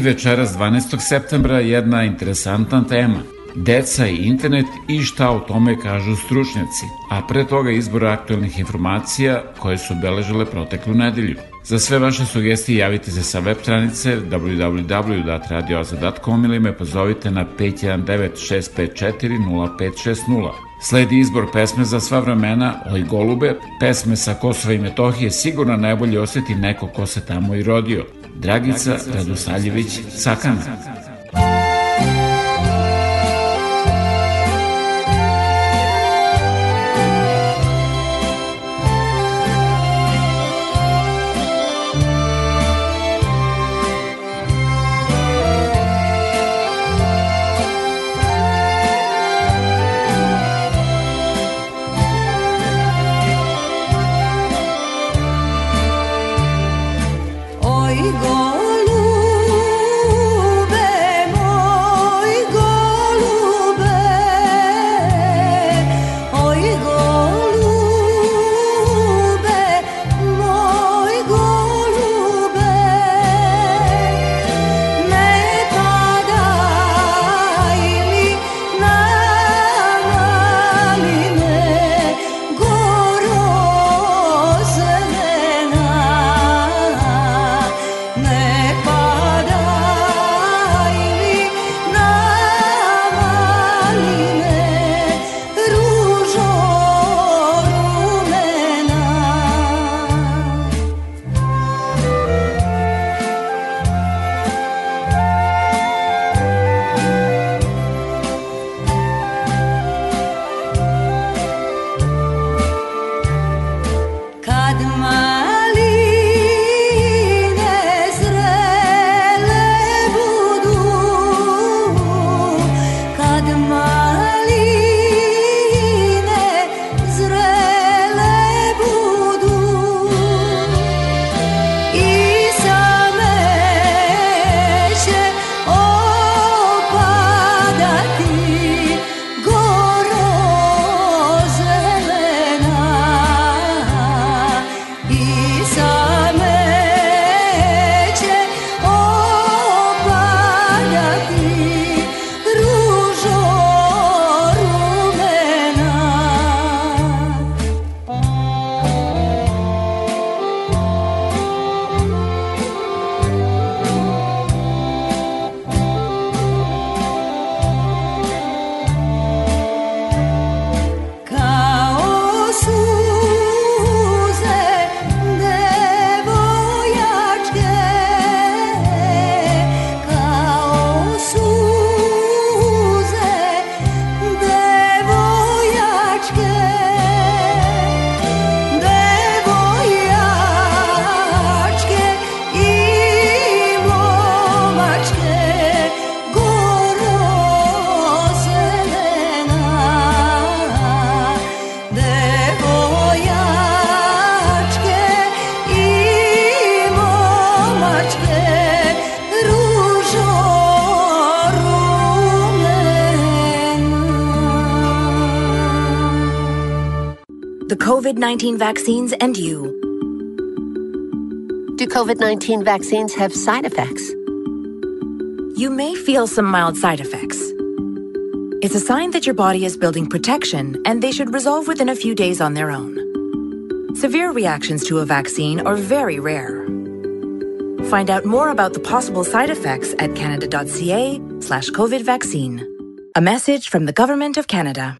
Večeras 12. septembra jedna interesantna tema. Deca i internet i šta o tome kažu stručnjaci, a pre toga izbor aktualnih informacija koje su obeležile proteklu nedelju. Za sve vaše sugestije javite se sa web stranice www.radioaza.com ili me pozovite na 519 654 0560. Sledi izbor pesme za sva vremena Oj golube, pesme sa Kosova i Metohije sigurno najbolje oseti neko ko se tamo i rodio. Dragica Radosaljević Sakana. COVID 19 vaccines and you. Do COVID 19 vaccines have side effects? You may feel some mild side effects. It's a sign that your body is building protection and they should resolve within a few days on their own. Severe reactions to a vaccine are very rare. Find out more about the possible side effects at canada.ca slash COVID vaccine. A message from the Government of Canada.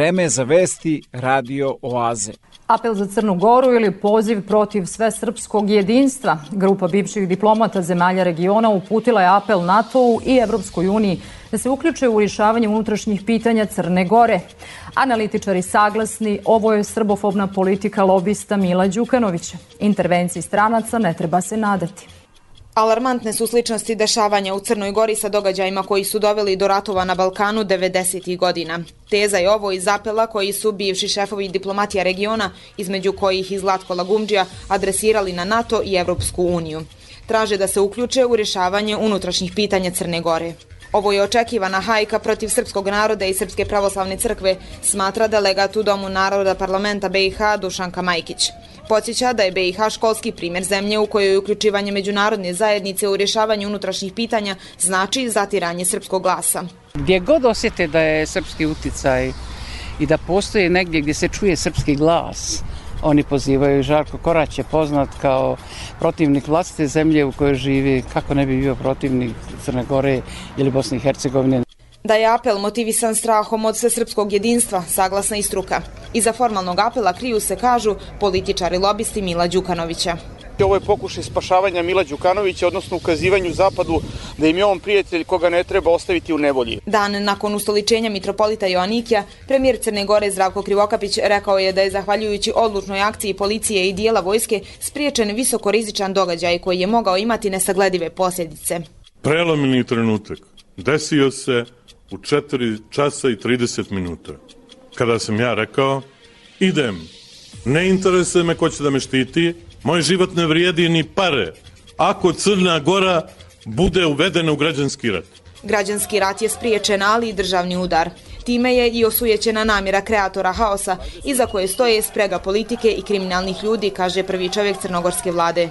Vreme za vesti Radio Oaze. Apel za Crnu Goru ili poziv protiv svesrpskog jedinstva. Grupa bivših diplomata zemalja regiona uputila je apel NATO-u i Evropskoj uniji da se uključe u rješavanje unutrašnjih pitanja Crne Gore. Analitičari saglasni, ovo je srbofobna politika lobista Mila Đukanovića. Intervenciji stranaca ne treba se nadati. Alarmantne su sličnosti dešavanja u Crnoj Gori sa događajima koji su doveli do ratova na Balkanu 90. godina. Teza je ovo iz apela koji su bivši šefovi diplomatija regiona, između kojih i Zlatko Lagumđija, adresirali na NATO i Evropsku uniju. Traže da se uključe u rješavanje unutrašnjih pitanja Crne Gore. Ovo je očekivana hajka protiv srpskog naroda i Srpske pravoslavne crkve, smatra delegat u Domu naroda parlamenta BiH Dušanka Majkić. Podsjeća da je BiH školski primjer zemlje u kojoj uključivanje međunarodne zajednice u rješavanju unutrašnjih pitanja znači zatiranje srpskog glasa. Gdje god osjete da je srpski uticaj i da postoje negdje gdje se čuje srpski glas, oni pozivaju Žarko Korać je poznat kao protivnik vlastite zemlje u kojoj živi, kako ne bi bio protivnik Crne Gore ili Bosne i Hercegovine. Da je apel motivisan strahom od svesrpskog jedinstva, saglasna i struka. Iza formalnog apela kriju se, kažu, političari lobisti Mila Đukanovića. Ovo je pokušaj spašavanja Mila Đukanovića, odnosno ukazivanju Zapadu da im je on prijatelj koga ne treba ostaviti u nevolji. Dan nakon ustoličenja mitropolita Joannikija, premijer Crne Gore Zdravko Krivokapić rekao je da je zahvaljujući odlučnoj akciji policije i dijela vojske spriječen visokorizičan događaj koji je mogao imati nesagledive posljedice. Prelomini trenutak desio se u 4 časa i 30 minuta. Kada sam ja rekao, idem, ne interesuje me ko će da me štiti, moj život ne vrijedi ni pare, ako Crna Gora bude uvedena u građanski rat. Građanski rat je spriječen, ali i državni udar. Time je i osujećena namjera kreatora haosa, iza koje stoje sprega politike i kriminalnih ljudi, kaže prvi čovjek crnogorske vlade.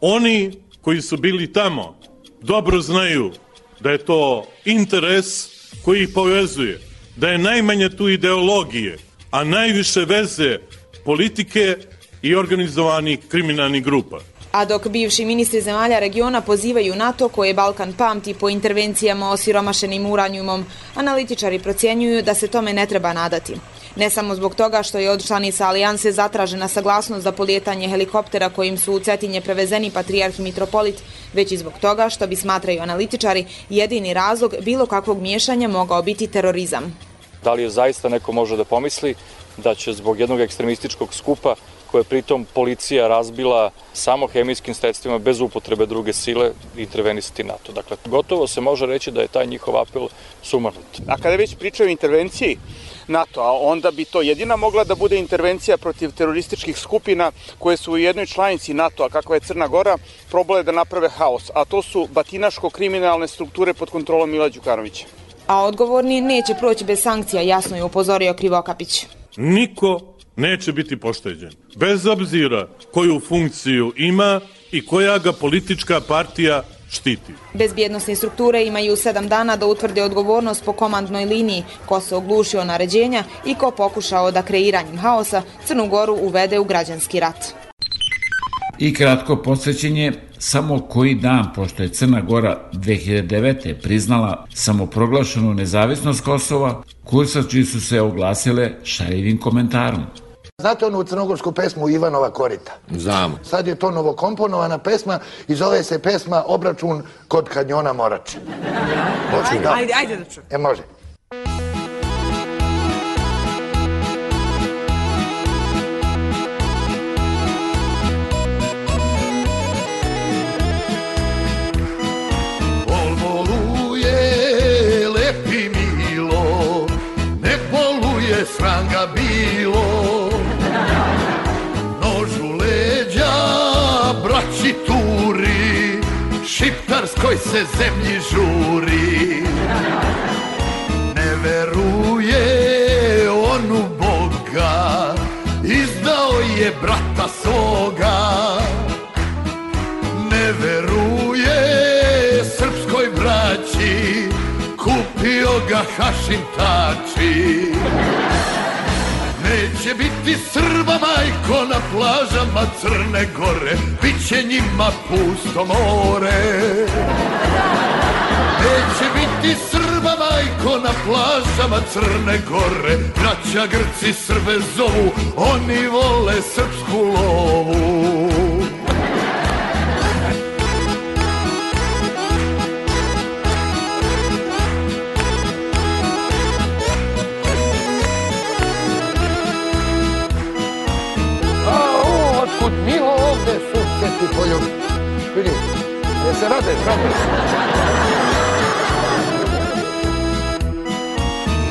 Oni koji su bili tamo dobro znaju da je to interes koji ih povezuje, da je najmanje tu ideologije, a najviše veze politike i organizovanih kriminalnih grupa. A dok bivši ministri zemalja regiona pozivaju NATO koje Balkan pamti po intervencijama osiromašenim uranjumom, analitičari procjenjuju da se tome ne treba nadati. Ne samo zbog toga što je od članica alijanse zatražena saglasnost za polijetanje helikoptera kojim su u Cetinje prevezeni patrijarh i mitropolit, već i zbog toga što bi smatraju analitičari jedini razlog bilo kakvog miješanja mogao biti terorizam. Da li je zaista neko može da pomisli da će zbog jednog ekstremističkog skupa koje pritom policija razbila samo hemijskim sredstvima bez upotrebe druge sile intervenisati NATO. Dakle, gotovo se može reći da je taj njihov apel sumanut. A kada već pričaju o intervenciji NATO, a onda bi to jedina mogla da bude intervencija protiv terorističkih skupina koje su u jednoj članici NATO, a kakva je Crna Gora, probale da naprave haos, a to su batinaško-kriminalne strukture pod kontrolom Mila Đukanovića. A odgovorni neće proći bez sankcija, jasno je upozorio Krivokapić. Niko neće biti pošteđen. Bez obzira koju funkciju ima i koja ga politička partija štiti. Bezbjednostne strukture imaju sedam dana da utvrde odgovornost po komandnoj liniji, ko se oglušio naređenja i ko pokušao da kreiranjem haosa Crnu Goru uvede u građanski rat. I kratko posvećenje, samo koji dan pošto je Crna Gora 2009. priznala samoproglašenu nezavisnost Kosova, kursači su se oglasile šaljivim komentarom. Znate onu crnogorsku pesmu Ivanova Korita? Znamo. Sad je to novokomponovana pesma i zove se pesma Obračun kod kanjona Morače. Ajde, ajde, ajde da čujem. E, može. Šiptarskoj se zemlji biti Srba majko na plažama Crne Gore Biće njima pusto more. Neće biti Srba majko na plažama Crne Gore Braća Grci Srbe zovu, oni vole srpsku lovu susjeti poljub. Vidi, je se radeš, radeš.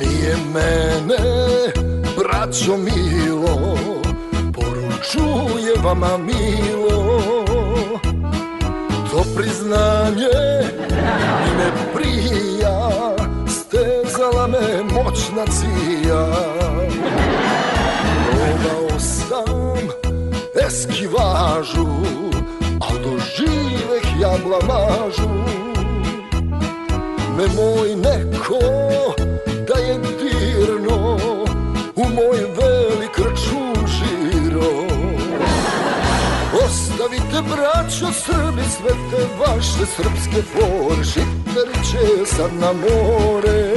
Nije mene, braćo milo, poručuje vama milo. To priznanje mi ne prija, stezala me moćna cija. Probao sam eskivažu, doživeh ja blamažu. Nemoj neko da je dirno u moj velik račun žiro. Ostavite braćo Srbi sve te vaše srpske fore, šiptari će sad na more.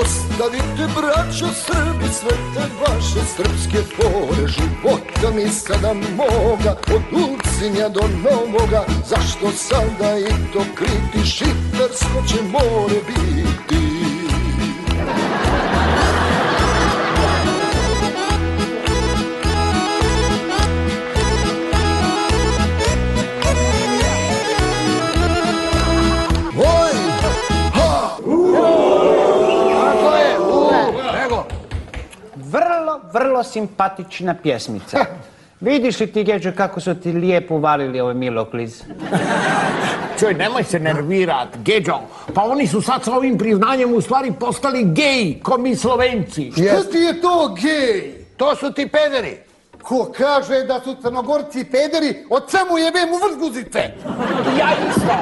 Ostavite braćo Srbi sve te vaše srpske fore, života mi sada moga, od Ulcinja do Novoga, zašto sada i to kriti, šiptarsko će more biti. Vrlo simpatična pjesmica. Vidiš li ti, Geđo, kako su ti lijepo valili ovaj Milokliz? Čuj, nemoj se nervirat, Geđo. Pa oni su sad sa ovim priznanjem u stvari postali gej, ko mi Slovenci. Šta ti je to gej? To su ti pederi. Ko kaže da su crnogorci pederi, od čemu jebem u vrzguzice? Ja isto.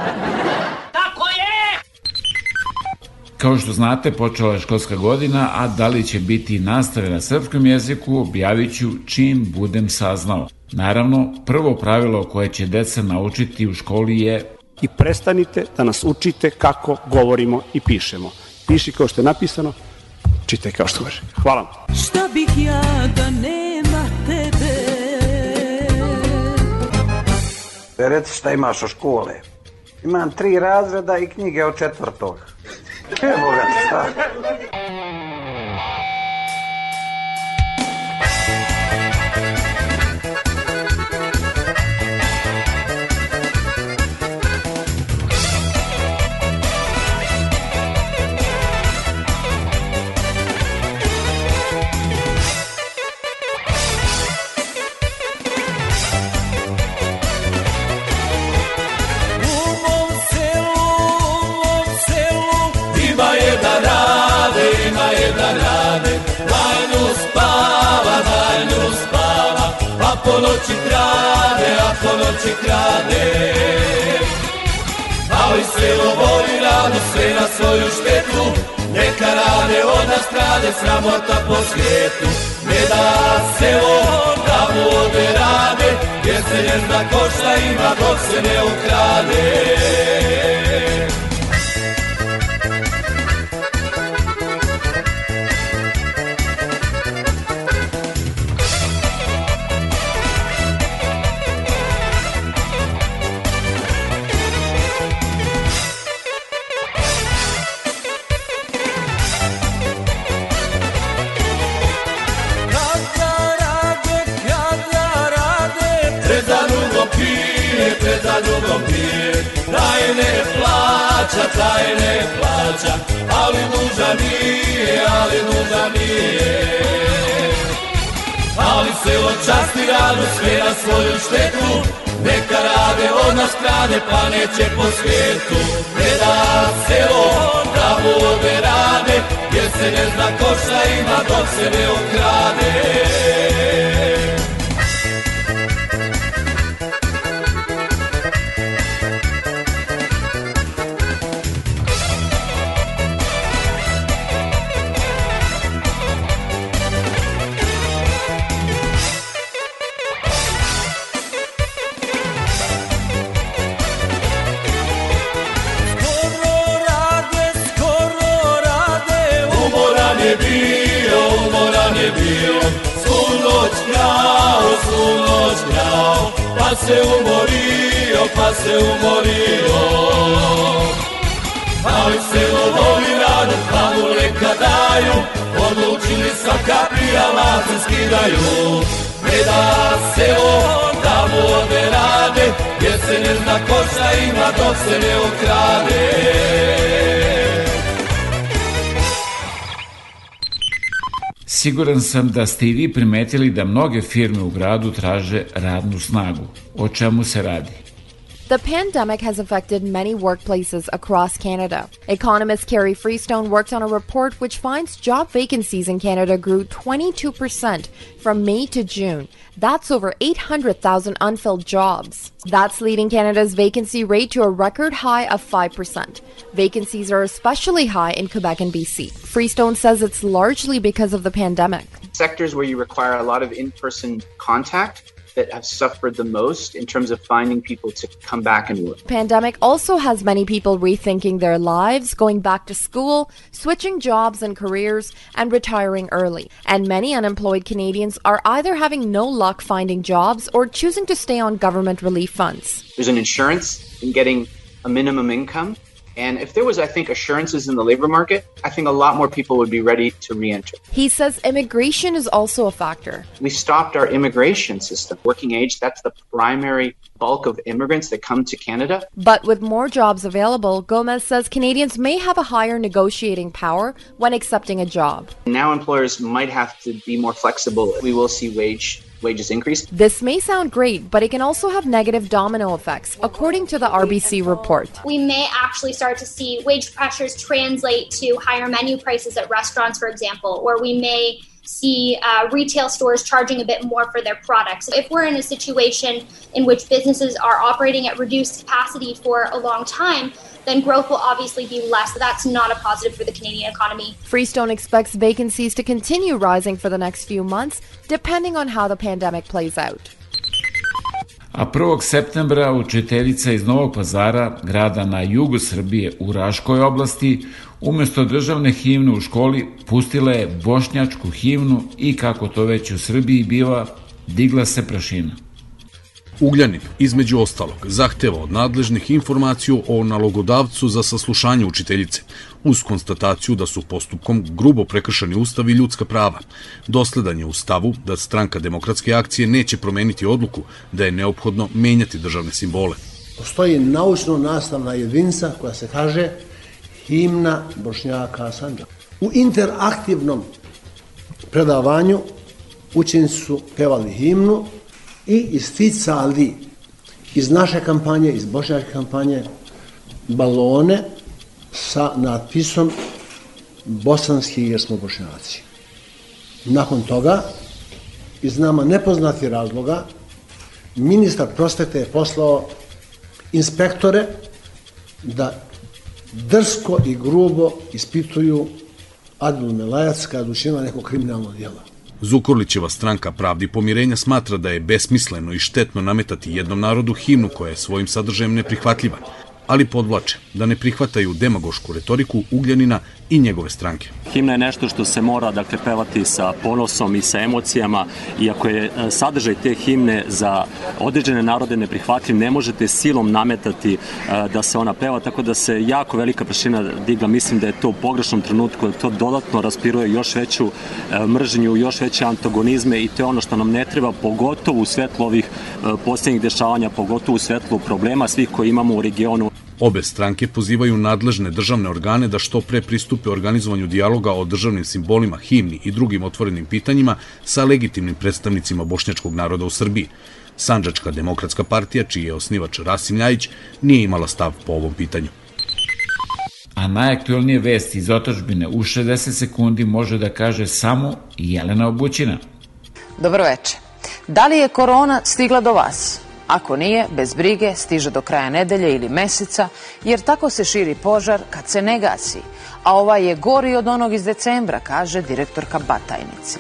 Kao što znate, počela je školska godina, a da li će biti nastave na srpskom jeziku objavit ću čim budem saznao. Naravno, prvo pravilo koje će deca naučiti u školi je I prestanite da nas učite kako govorimo i pišemo. Piši kao što je napisano, čitaj kao što kaže. Hvala vam. Šta bih ja da nema tebe Reci šta imaš od škole. Imam tri razreda i knjige od četvrtog. Evo ga, šta? Sam da ste i vi primetili da mnoge firme u gradu traže radnu snagu. O čemu se radi? The pandemic has affected many workplaces across Canada. Economist Carrie Freestone worked on a report which finds job vacancies in Canada grew 22% from May to June. That's over 800,000 unfilled jobs. That's leading Canada's vacancy rate to a record high of 5%. Vacancies are especially high in Quebec and BC. Freestone says it's largely because of the pandemic. sectors where you require a lot of in-person contact that have suffered the most in terms of finding people to come back and work. Pandemic also has many people rethinking their lives, going back to school, switching jobs and careers, and retiring early. And many unemployed Canadians are either having no luck finding jobs or choosing to stay on government relief funds. There's an insurance in getting a minimum income. And if there was, I think, assurances in the labor market, I think a lot more people would be ready to re-enter. He says immigration is also a factor. We stopped our immigration system. Working age, that's the primary bulk of immigrants that come to Canada. But with more jobs available, Gomez says Canadians may have a higher negotiating power when accepting a job. Now employers might have to be more flexible. We will see wage wages increase. This may sound great, but it can also have negative domino effects, according to the RBC report. we may actually start to see wage pressures translate to higher menu prices at restaurants, for example, or we may see uh, retail stores charging a bit more for their products. If we're in a situation in which businesses are operating at reduced capacity for a long time, then growth will obviously be less. That's not a positive for the Canadian economy. Freestone expects vacancies to continue rising for the next few months, depending on how the pandemic plays out. A 1. septembra učiteljica iz Novog pazara, grada na jugu Srbije u Raškoj oblasti, umesto državne himne u školi pustila je bošnjačku himnu i kako to već u Srbiji biva, digla se prašina. Ugljanin, između ostalog, zahteva od nadležnih informaciju o nalogodavcu za saslušanje učiteljice, uz konstataciju da su postupkom grubo prekršani ustav i ljudska prava. Dosledan je u stavu da stranka demokratske akcije neće promeniti odluku da je neophodno menjati državne simbole. Postoji naučno-nastavna jedinica koja se kaže himna Bošnjaka Sandžaka. U interaktivnom predavanju učenici su pevali himnu i isticali iz naše kampanje, iz bošnjačke kampanje, balone sa natpisom bosanski jer smo bošnjaci. Nakon toga, iz nama nepoznati razloga, ministar prosvete je poslao inspektore da drsko i grubo ispituju Adil Melajac kada učinila neko kriminalno djelo. Zukorlićeva stranka Pravdi pomirenja smatra da je besmisleno i štetno nametati jednom narodu himnu koja je svojim sadržajem neprihvatljiva, ali podvlače da ne prihvataju demagošku retoriku Ugljanina i njegove stranke. Himna je nešto što se mora dakle pevati sa ponosom i sa emocijama i ako je e, sadržaj te himne za određene narode neprihvatljiv, ne možete silom nametati e, da se ona peva, tako da se jako velika prašina digla. Mislim da je to u pogrešnom trenutku, to dodatno raspiruje još veću e, mržnju, još veće antagonizme i to je ono što nam ne treba, pogotovo u svetlu ovih posljednjih dešavanja, pogotovo u svetlu problema svih koji imamo u regionu. Obe stranke pozivaju nadležne državne organe da što pre pristupe organizovanju dijaloga o državnim simbolima, himni i drugim otvorenim pitanjima sa legitimnim predstavnicima bošnjačkog naroda u Srbiji. Sanđačka demokratska partija, čiji je osnivač Rasim Ljajić, nije imala stav po ovom pitanju. A najaktualnije vesti iz otačbine u 60 sekundi može da kaže samo Jelena Obućina. Dobro veče. Da li je korona stigla do vas? Ako nije, bez brige, stiže do kraja nedelje ili meseca, jer tako se širi požar kad se ne gasi. A ovaj je gori od onog iz decembra, kaže direktorka Batajnice.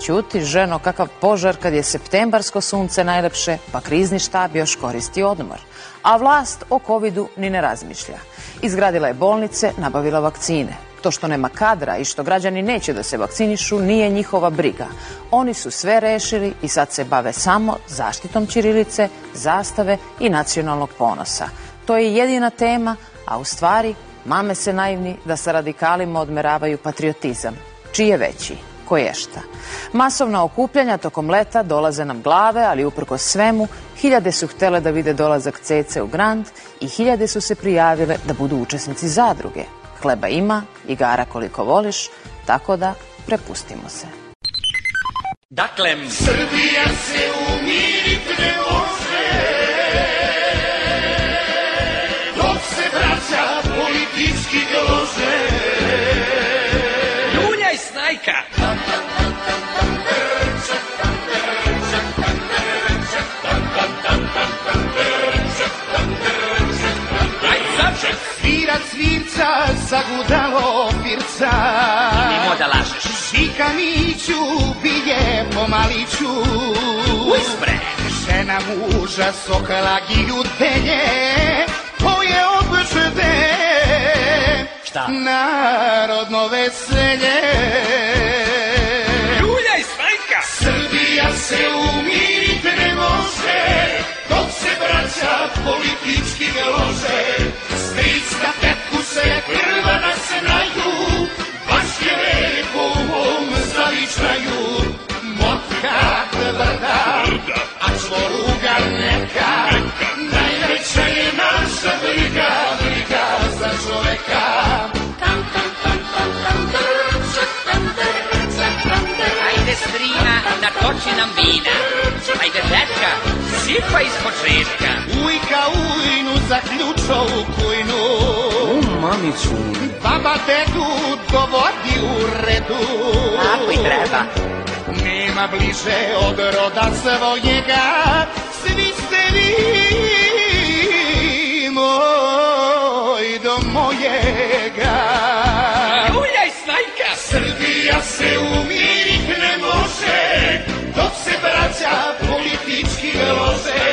Ćuti, ženo, kakav požar kad je septembarsko sunce najlepše, pa krizni štab još koristi odmor. A vlast o covidu ni ne razmišlja. Izgradila je bolnice, nabavila vakcine. To što nema kadra i što građani neće da se vakcinišu nije njihova briga. Oni su sve rešili i sad se bave samo zaštitom Ćirilice, zastave i nacionalnog ponosa. To je jedina tema, a u stvari mame se naivni da sa radikalima odmeravaju patriotizam. Čiji je veći? Koješta. Masovna okupljanja tokom leta dolaze nam glave, ali uprko svemu, hiljade su htele da vide dolazak Cece u Grand i hiljade su se prijavile da budu učesnici zadruge. Hleba ima, igara koliko voliš, tako da prepustimo se. Dakle, Srbija se umirit ne može Dok se vraća politički grože Ljulja i snajka Svira svirca, zagudalo pirca Nemo da lažeš. Šika Miću, bije po maliću. Uspre! Žena muža sokala giljutenje To je obžede Šta? Narodno veselje. Ljulja i snajka Srbija se umirit ne može braća politički lože Strička tetku se krva nasenaju Baš je lepo u mom zavičaju Motka tvrda A čvoruga neka Najveća je naša briga Briga za čoveka Tam, tam, tam, tam, tam, drčak, tam, drčak, tam, drčak. Ajde strina, natoči nam vina Ajde dečka, sipa iz početka. Ujka ujnu zaključao u kujnu. U mamicu. Baba dedu dovodi u redu. Tako i treba. Nema bliže od roda svojega. Svi ste vi moj do mojega. Ljulja i snajka. Srbija se umirit ne može. Dok se braća lože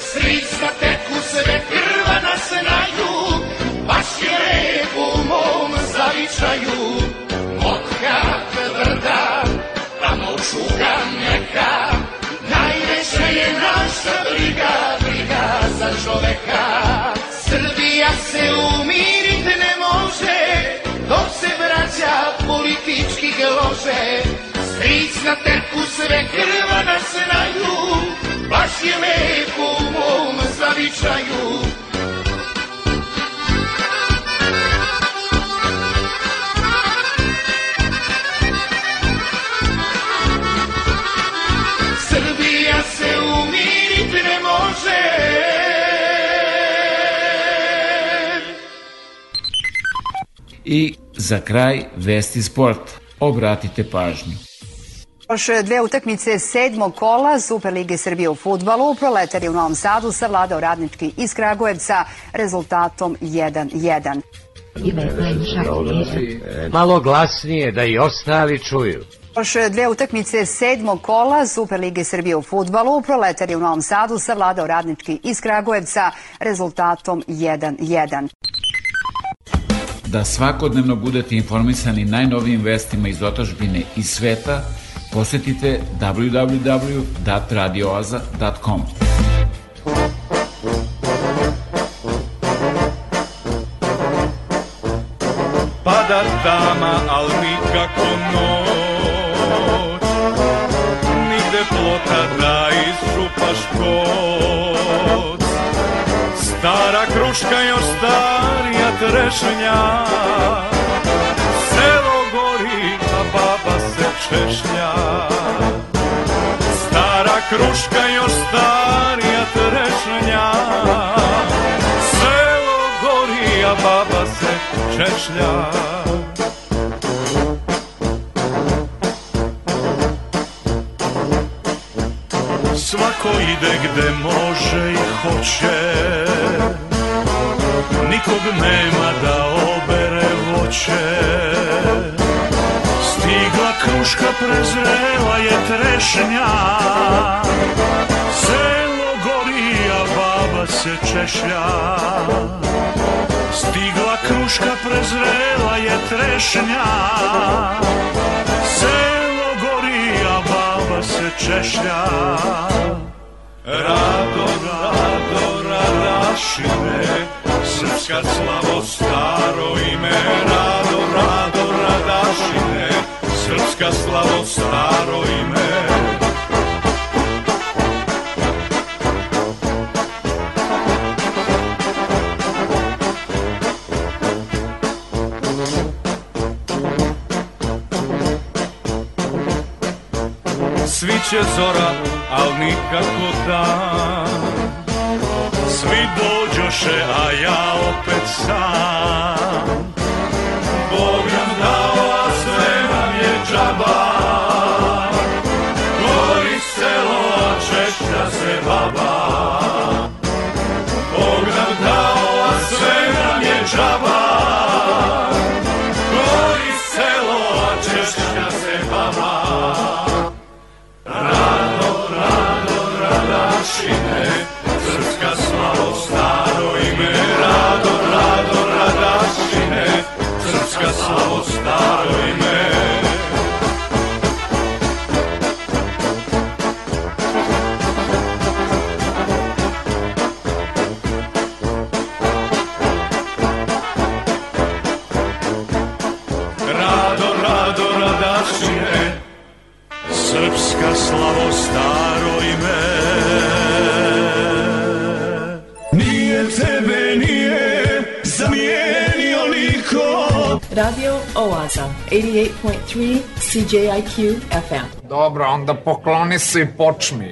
Stric na teku sve krva nasenaju Baš je lepo u mom zavičaju. Motka tvrda, tamo čuga neka Najveća je naša briga, briga za čoveka. Srbija se umirit ne može Dok se braća politički lože Stric na teku sve krva nasenaju Baš je lepo u mom zavičaju Srbija se umirit ne može I za kraj vesti sport. Obratite pažnju. Još dve utakmice sedmog kola Superlige Srbije u futbalu. Proletari u Novom Sadu savladao radnički iz Kragujevca rezultatom 1-1. Malo glasnije da i ostali čuju. Još dve utakmice sedmog kola Superlige Srbije u futbalu. Proletari u Novom Sadu savladao radnički iz Kragujevca rezultatom 1-1. Da svakodnevno budete informisani najnovijim vestima iz otačbine i sveta, posetite www.radioaza.com. Pada tama, al nikako noć. Nigde plota da iščupaš koc. Stara kruška još starija trešnja češnja. Stara kruška još starija trešnja. Selo gori, a baba se češnja. Svako ide gde može i hoće. Nikog nema da obere voće Stigla kruška prezrela je trešnja. Selo gori, a baba se češlja. Stigla kruška prezrela je trešnja. Selo gori, a baba se češlja. Rado, rado, radašine Srpska slavo staro ime. Rado, rado, radašine Srpska slavo staro ime. Sviće zora, al nikako dan. Svi dođoše, a ja opet sam 88.3 CJIQ FM. Dobro, onda pokloni se i počmi.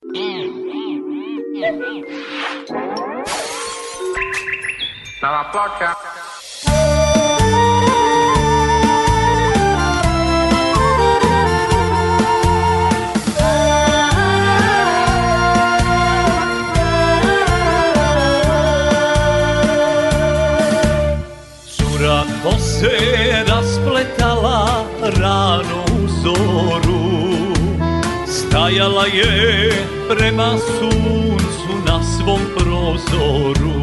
Nova ploča. Cura ko se raspletala rano u zoru Stajala je prema suncu na svom prozoru.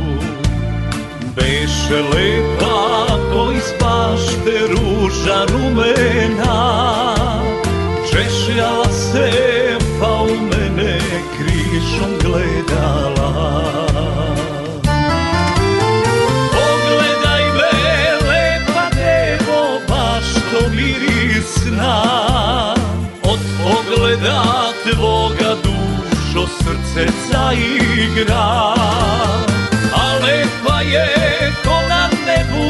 Beše lepa ko iz bašte ruža rumena Češljala se pa u mene krišom gledala. Pogledaj me, lepa devo, baš to mirisna Od pogleda tvoga dušo srce zaigra A lepa je ko na nebu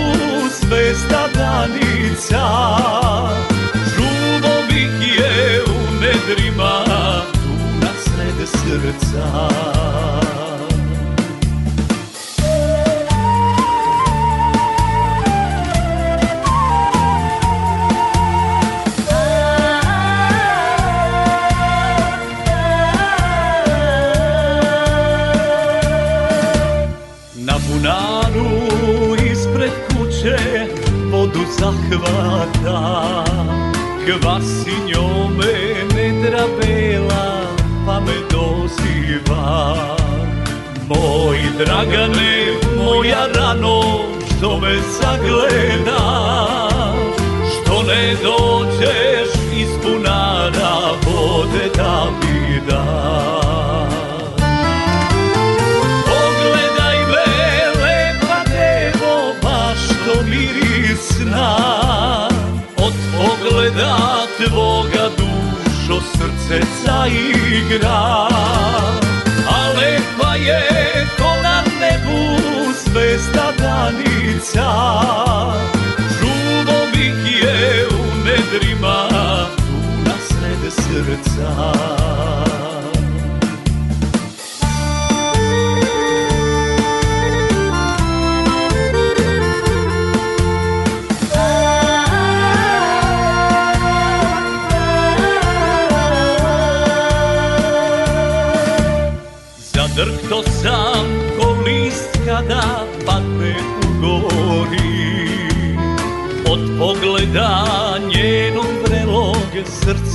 zvezda danica. Žuvo bih je u nedrima tu na sred srca zahvata Kvasi njome nedra bela pa me doziva. Moj dragane, moja rano, što me zagledaš? Što ne dođeš iz bunara vode da mi tvoga dušo srce zaigra A lepa je ko na nebu zvezda danica. Žuvo bih je u nedrima tu na sred srca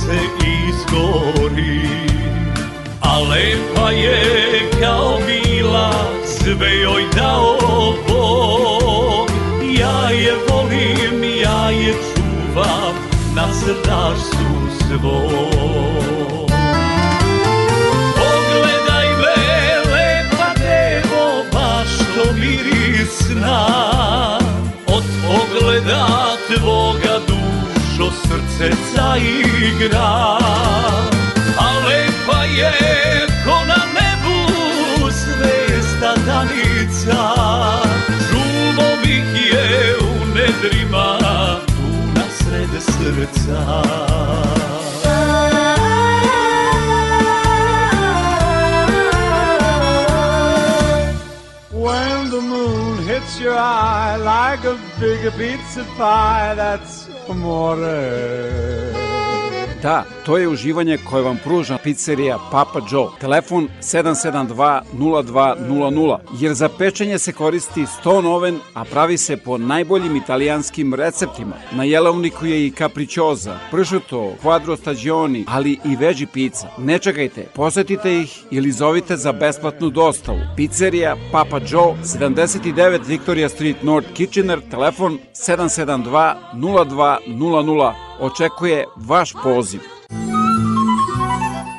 srce izgori A lepa je kao bila, sve joj dao Bog. Ja je volim, ja je čuvam na srdaštu svom. Mirisna Od pogleda dušo srce zaigra je ko na nebu danica. Bih je u nedrima tu na srede srca. When the moon hits your eye like a big pizza pie, that's amore. Da, to je uživanje koje vam pruža pizzerija Papa Joe. Telefon 772-0200, jer za pečenje se koristi 100 oven, a pravi se po najboljim italijanskim receptima. Na jelovniku je i capricciosa, pršuto, quadro stagioni, ali i veđi pizza. Ne čekajte, posetite ih ili zovite za besplatnu dostavu. Pizzerija Papa Joe, 79 Victoria Street North Kitchener, telefon 772 0200 očekuje vaš poziv.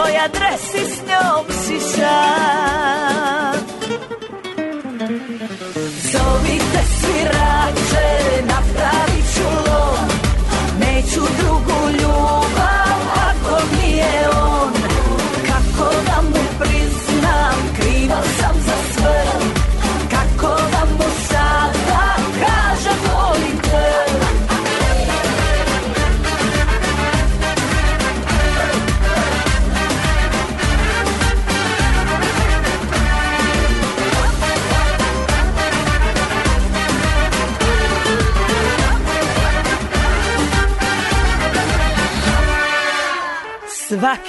Na toj adresi s njom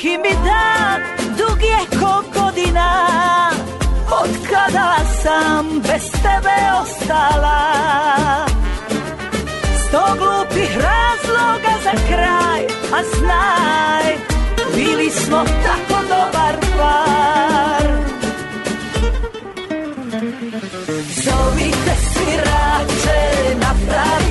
Svaki mi dan dug je ko godina. Od kada sam bez tebe ostala. Sto glupih razloga za kraj A znaj, bili smo tako dobar par. Zovite svirače, napravit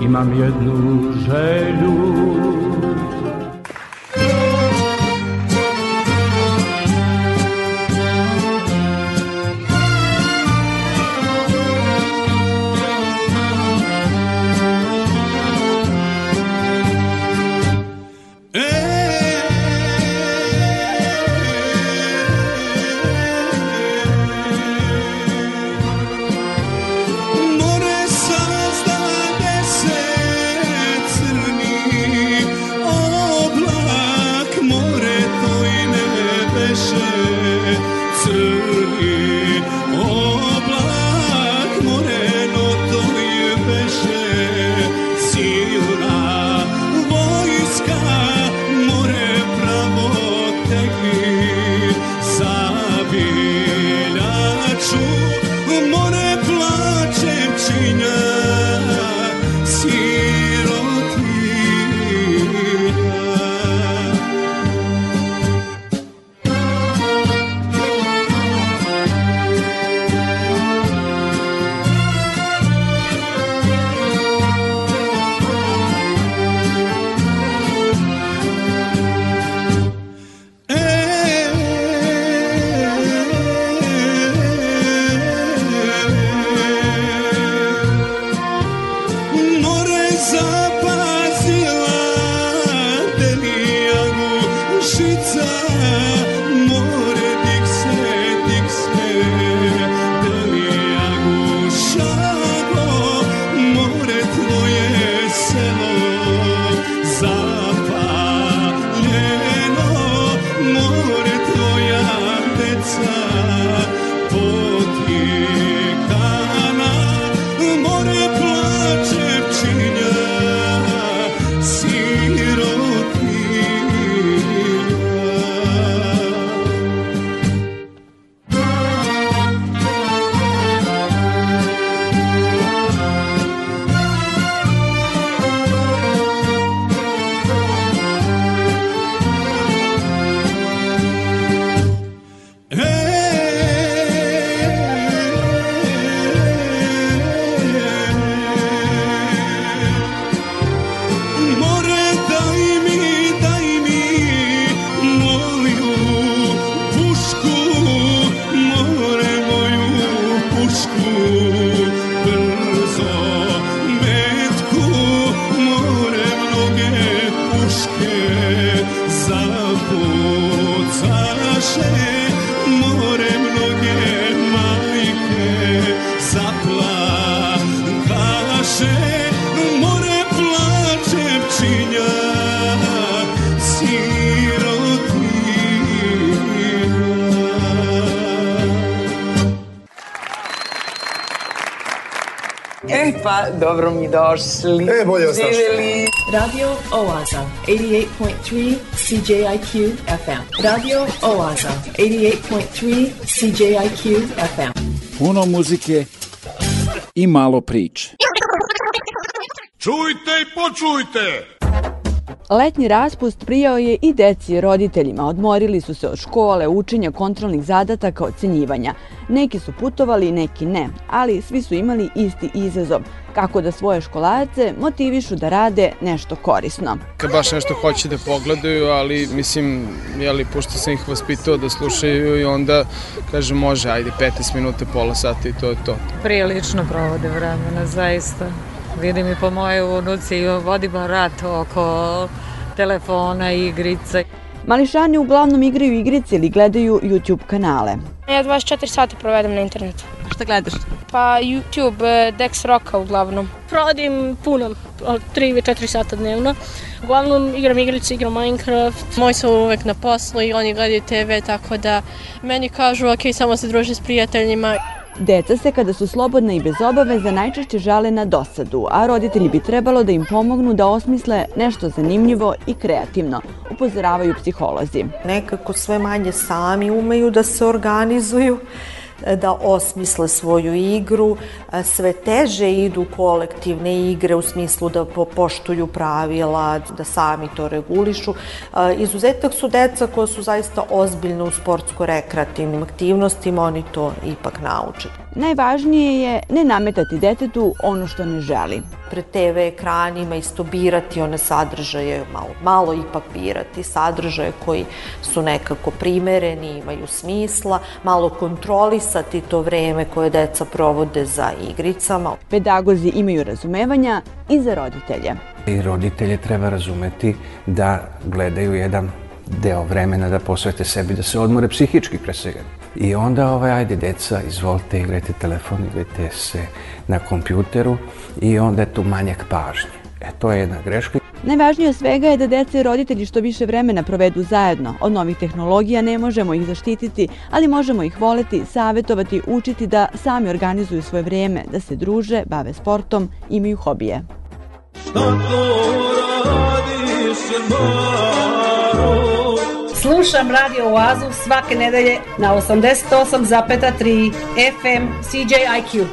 Imam jednu želju došli. E, bolje. Živeli. Radio Oaza, 88.3 CJIQ FM. Radio Oaza, 88.3 CJIQ FM. Puno muzike i malo priče. Čujte i počujte! Letnji raspust prijao je i deci i roditeljima. Odmorili su se od škole, učenja, kontrolnih zadataka, ocenjivanja. Neki su putovali, neki ne, ali svi su imali isti izazov kako da svoje školarce motivišu da rade nešto korisno. Kad baš nešto hoće da pogledaju, ali mislim, jeli, pošto sam ih vaspitao da slušaju i onda kaže može, ajde 15 minuta, pola sata i to je to. Prilično provode vremena, zaista. Vidim i po moje unuci, vodimo rat oko telefona i igrica. Mališani uglavnom igraju igrice ili gledaju YouTube kanale. Ja 24 sata provedem na internetu. Šta gledaš? Pa YouTube, eh, Dex Rocka uglavnom. Provodim puno, od 3 ili 4 sata dnevno. Uglavnom igram igrice, igram Minecraft. Moji su uvek na poslu i oni gledaju TV, tako da meni kažu ok, samo se druže s prijateljima. Deca se kada su slobodna i bez obaveza najčešće žale na dosadu, a roditelji bi trebalo da im pomognu da osmisle nešto zanimljivo i kreativno, upozoravaju psiholozi. Nekako sve manje sami umeju da se organizuju da osmisle svoju igru, sve teže idu kolektivne igre u smislu da poštuju pravila, da sami to regulišu. Izuzetak su deca koja su zaista ozbiljne u sportsko-rekreativnim aktivnostima, oni to ipak nauče. Najvažnije je ne nametati detetu ono što ne želi. Pred TV ekranima isto birati one sadržaje, malo, malo ipak birati sadržaje koji su nekako primereni, imaju smisla, malo kontrolisati to vreme koje deca provode za igricama. Pedagozi imaju razumevanja i za roditelje. I roditelje treba razumeti da gledaju jedan deo vremena da posvete sebi, da se odmore psihički pre svega. I onda, ovaj, ajde, deca, izvolite, igrajte telefon, igrajte se na kompjuteru i onda je tu manjak pažnje. E, to je jedna greška. Najvažnije svega je da deca i roditelji što više vremena provedu zajedno. Od novih tehnologija ne možemo ih zaštititi, ali možemo ih voleti, savetovati, učiti da sami organizuju svoje vrijeme, da se druže, bave sportom, imaju hobije. Slušam Radio Oazu svake nedelje na 88,3 FM CJIQ.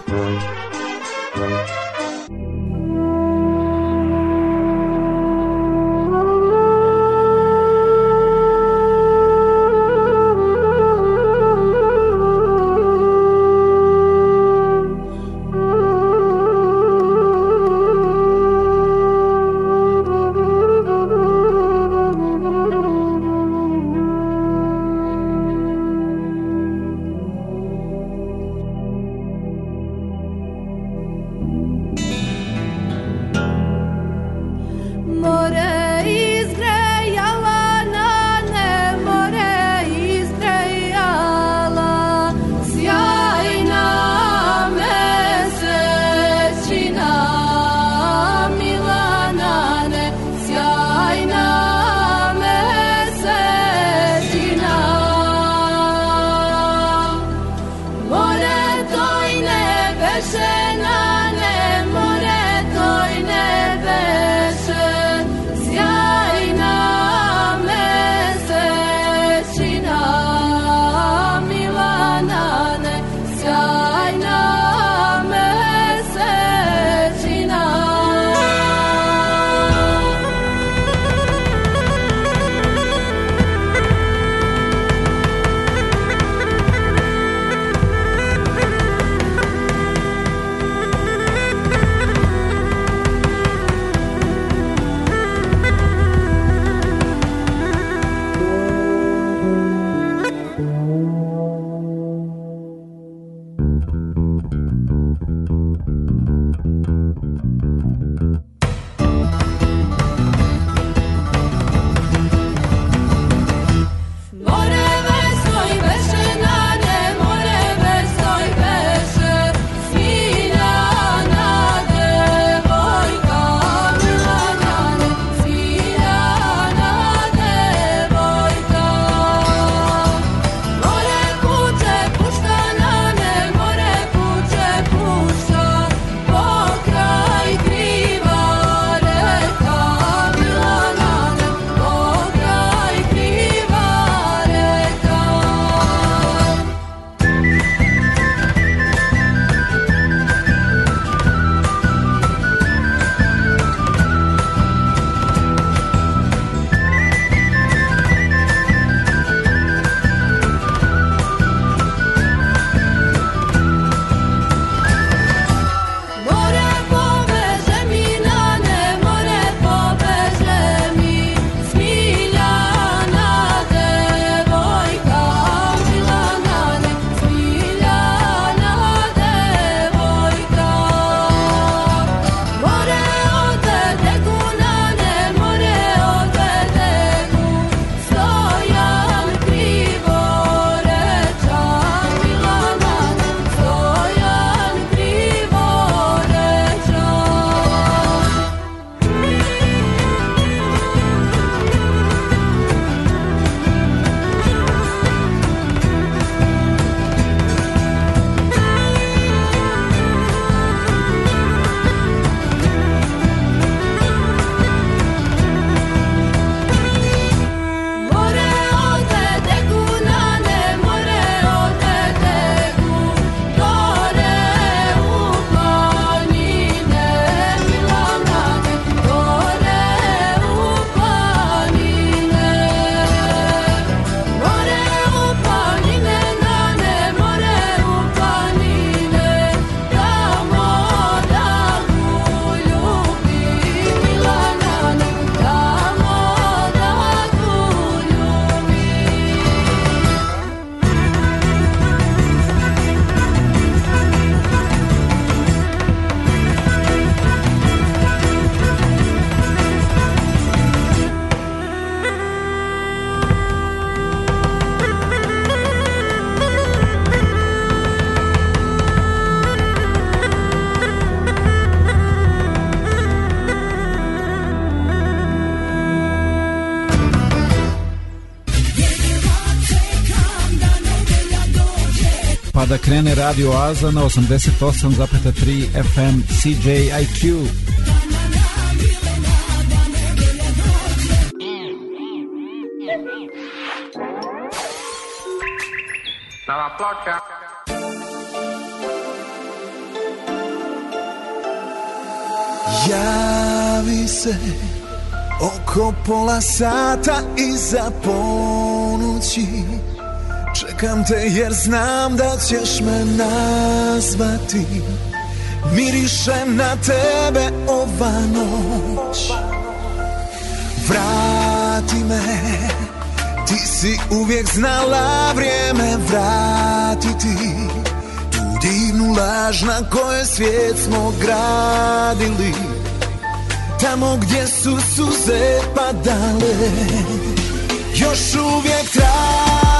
Krene Radio Oaza na 88,3 FM CJIQ. Stava ploča. Javi se oko pola sata iza ponoći Čekam te jer znam da ćeš me nazvati. Mirišem na tebe ova noć. Vrati me. Ti si uvijek znala vrijeme vratiti. Tu divnu laž na kojoj svijet smo gradili. Tamo gdje su suze padale Još uvijek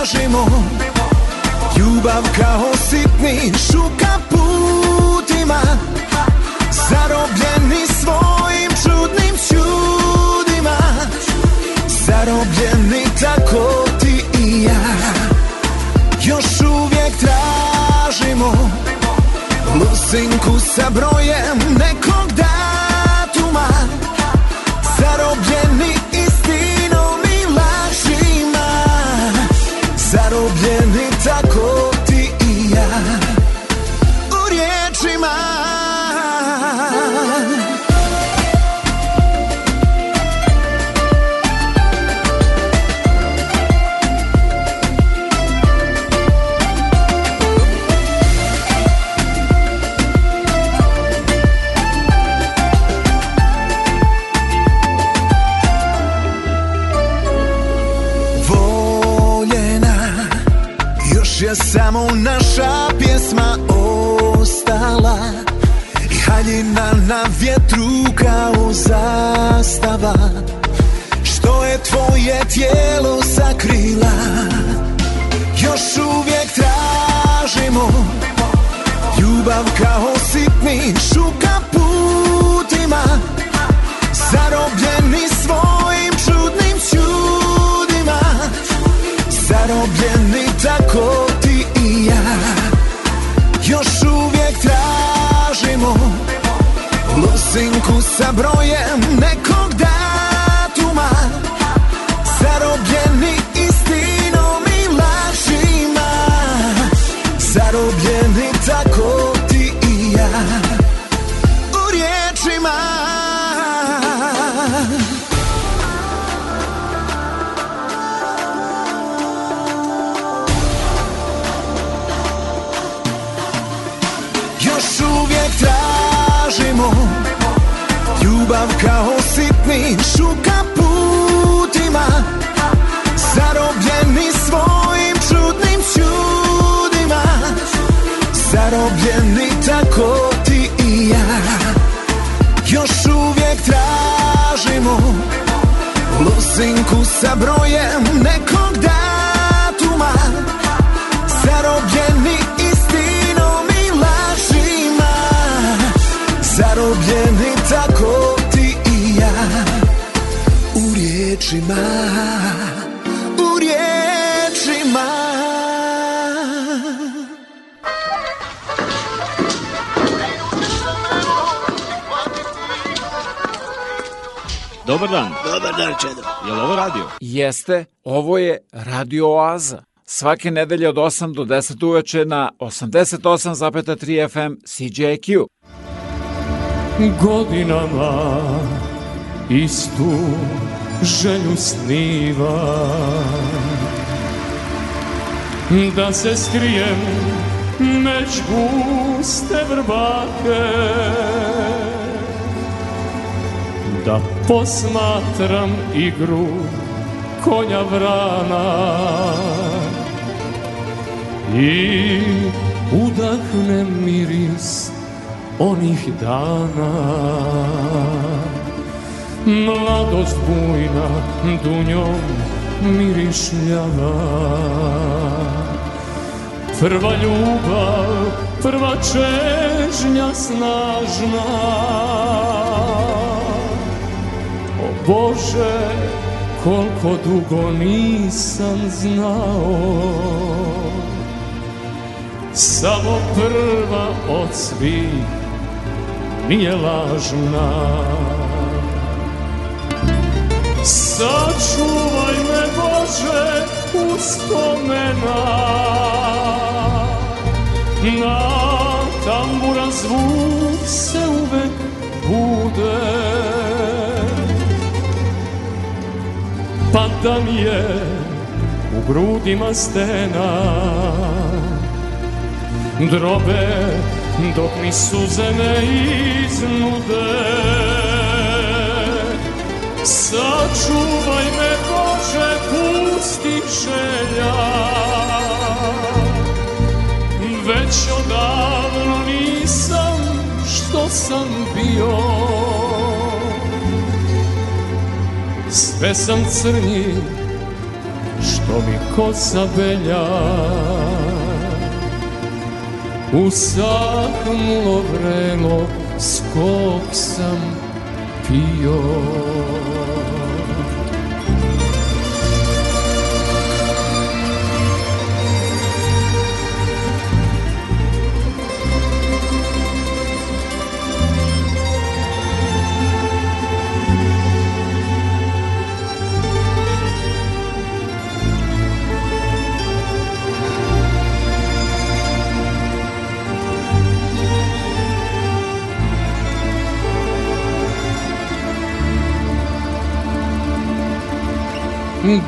tražimo. Ljubav kao sitni šuka putima Zarobljeni svojim čudnim čudima. Zarobljeni tako ti i ja. Još uvijek tražimo. Lusinku sa brojem nekog samo naša pjesma ostala. I haljina na vjetru kao zastava. Što je tvoje tijelo sakrila? Još uvijek tražimo Ljubav kao sitni šuka Lusinku sa brojem Lusinku sa brojem nekog datuma Zarobljeni istinom i lažima. Zarobljeni tako ti i ja U riječima Dobar dan. Dobar dan, Čedo. Je li ovo radio? Jeste, ovo je Radio Oaza. Svake nedelje od 8 do 10 uveče na 88,3 FM CJQ. godinama istu želju sniva da se skrijem među guste vrbake da posmatram igru konja vrana. I udahnem miris onih dana. Mladost bujna dunjom mirišljava. Prva ljubav, prva čežnja snažna Bože, koliko dugo nisam znao. Samo prva od svih nije lažna. Sačuvaj me Bože uspomena Na tambura zvuk se uvek bude Pa da mi je u grudima stena. Drobe dok mi suze ne iznude. Sačuvaj me Bože pustih želja. Već odavno nisam što sam bio Sve sam crnji što mi kosa belja. Usahnulo vrelo s kog sam pio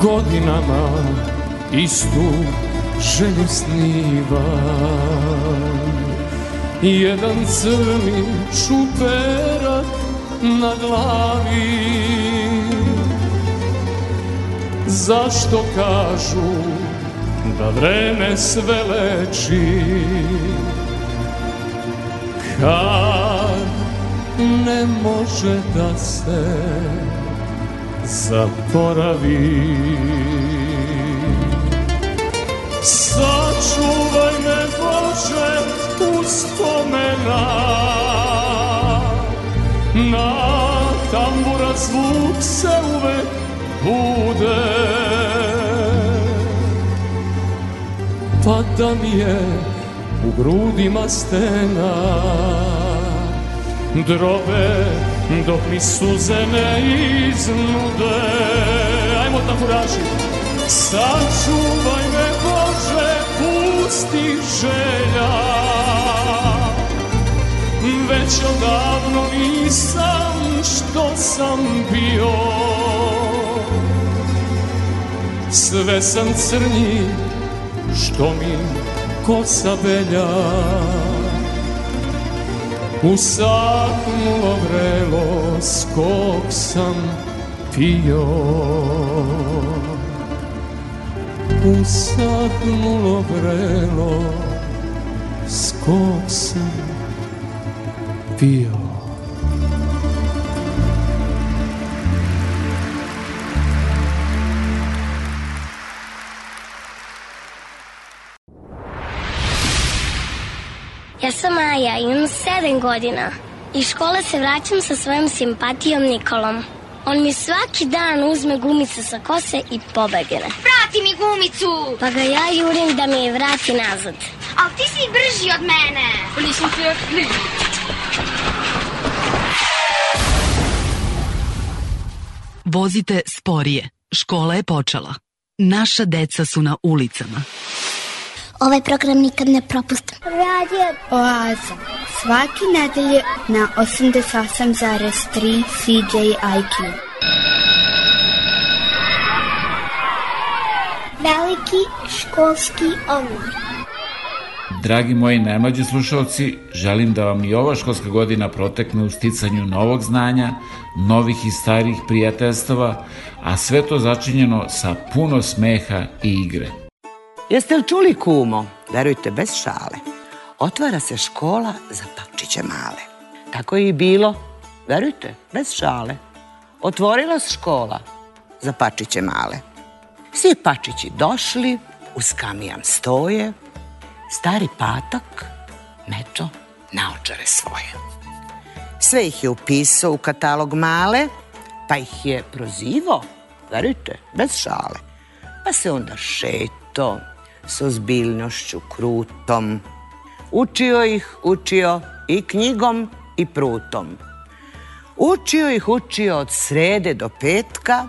godinama istu želju sniva Jedan crni čuperak na glavi. Zašto kažu da vreme sve leči? Kad ne može da se zaboravi. Sačuvaj me Bože uspomena Na tambura zvuk se uvek bude. Pa da mi je u grudima stena Drobe dok mi suze ne iznude. Ajmo tamburaši. Sačuvaj me Bože pustih želja. Već odavno nisam što sam bio. Sve sam crnji što mi kosa belja Usahnulo vrelo s kog sam pio. Usahnulo vrelo s kog sam pio Maja, imam 7 godina. Iz škole se vraćam sa svojom simpatijom Nikolom. On mi svaki dan uzme gumice sa kose i pobegne. Vrati mi gumicu! Pa ga ja jurim da mi je vrati nazad. Ali ti si brži od mene! Your please. Vozite sporije. Škola je počela. Naša deca su na ulicama. Ovaj program nikad ne propustim. Radio Oaza. Svaki nedelje na 88,3 CJIQ. Veliki školski omor. Dragi moji najmlađi slušalci, želim da vam i ova školska godina protekne u sticanju novog znanja, novih i starih prijateljstava, a sve to začinjeno sa puno smeha i igre. Jeste li čuli kumo? Verujte, bez šale. Otvara se škola za papčiće male. Tako je i bilo. Verujte, bez šale. Otvorila se škola za pačiće male. Svi pačići došli, uz kamijan stoje, stari patak, meto, naočare svoje. Sve ih je upisao u katalog male, pa ih je prozivao, verujte, bez šale. Pa se onda šeto, s ozbiljnošću krutom, Učio ih, učio i knjigom i prutom. Učio ih, učio od srede do petka,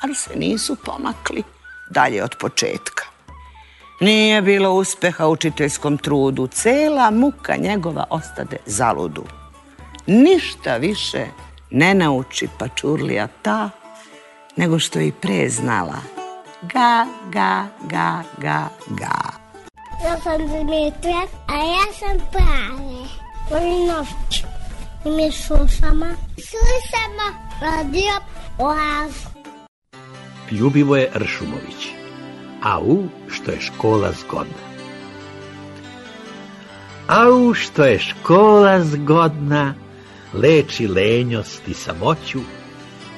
ali se nisu pomakli dalje od početka. Nije bilo uspeha učiteljskom trudu, cela muka njegova ostade zaludu. Ništa više ne nauči pačurlija ta, nego što i pre znala. Ga, ga, ga, ga, ga. Ja sam Dimitra, a ja sam Prave. Noć. I mi slušamo. Slušamo radio Oaz. Ljubivoje Ršumović. Au, što je škola zgodna. Au, što je škola zgodna, leči lenjost i samoću,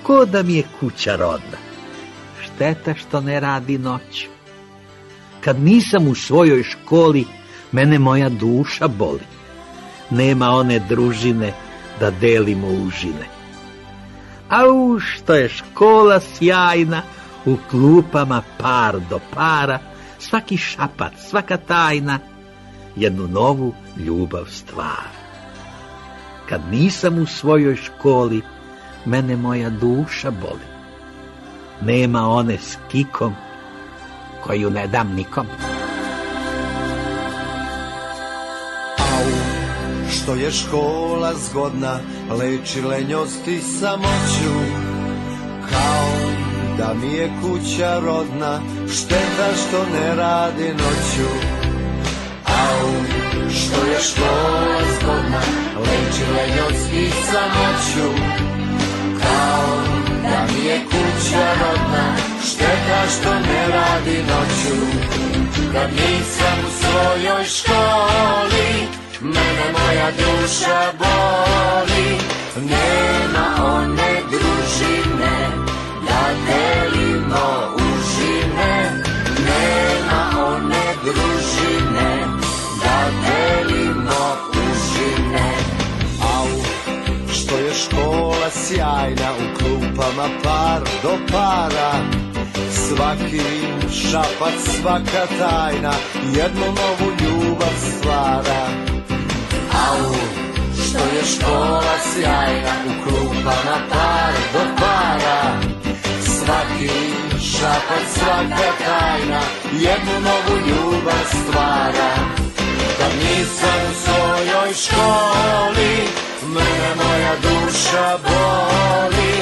ko da mi je kuća rodna. Šteta što ne radi noću. Kad nisam u svojoj školi, mene moja duša boli. Nema one družine da delimo užine. Au, što je škola sjajna, u klupama par do para, svaki šapat, svaka tajna, jednu novu ljubav stvara. Kad nisam u svojoj školi, mene moja duša boli. Nema one s kikom, koju ne dam nikom. Što je škola zgodna, leči lenjost i samoću, kao da mi je kuća rodna, šteta što ne radi noću. Au, što je škola zgodna, leči lenjost i samoću, je kuća rodna, šteta što ne radi noću. Kad nisam u svojoj školi, mene moja duša boli, nema one družine, da delimo užine, nema one družine, da delimo škola sjajna, u klupama par do para, svaki šapat, svaka tajna, jednu novu ljubav stvara. Au, što je škola sjajna, u klupama par do para, svaki šapat, svaka tajna, jednu novu ljubav stvara. Kad nisam u svojoj školi, mene moja duša boli,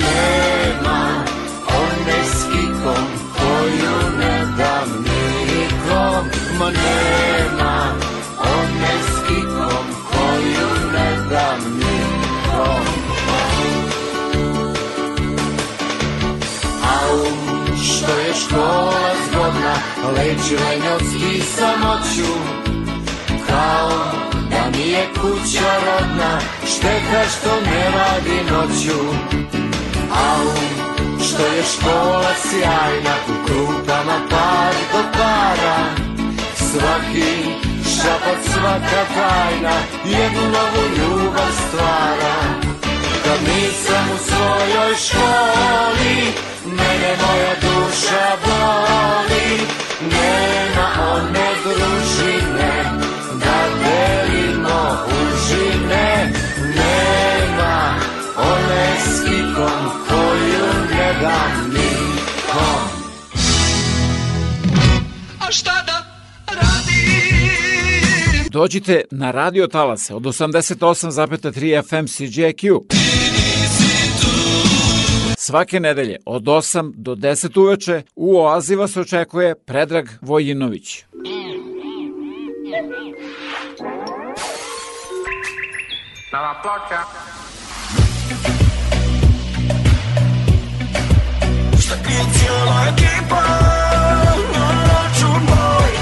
nema one s kikom koju ne dam nikom, ma nema one s kikom koju ne dam nikom. Au, što je škola zgodna, leči lenjost i samoću, kao da mi je kuća rodna, šteta što ne radi noću. Au, što je škola sjajna, u klupama par do para, svaki šapat, svaka tajna, jednu novu ljubav stvara. Kad nisam u svojoj školi, mene moja duša boli, nema one družine, da delimo užine, nema one s kikom koju ne dam nikom. A šta da radim? Dođite na radio talase od 88,3 FM CJQ. Svake nedelje od 8 do 10 uveče u Oazi vas očekuje Predrag Vojinović. Nova na račun moj.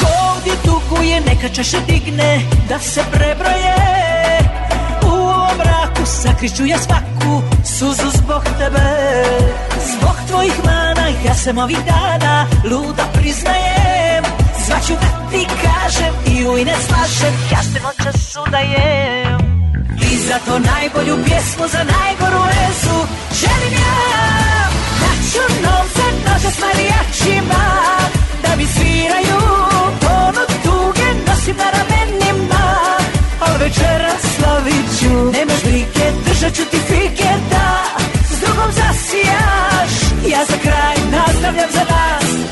Ko ovdje duguje, neka čaša digne da se prebroje. U ovom mraku sakriću ja svaku suzu zbog tebe. Zbog tvojih mana ja sam ovih dana luda priznajem Svaću da ti kažem i u ime slažem Ja se noća sudajem I za to najbolju pjesmu, za najgoru lezu Želim ja. Daću novce, noća s marijačima Da mi sviraju. Ono tuge nosim na ramenima. Al večera slavit ću. Nemaš brige, držat ću ti fike Da. S drugom zasijaš. Ja za kraj nazdravljam za nas.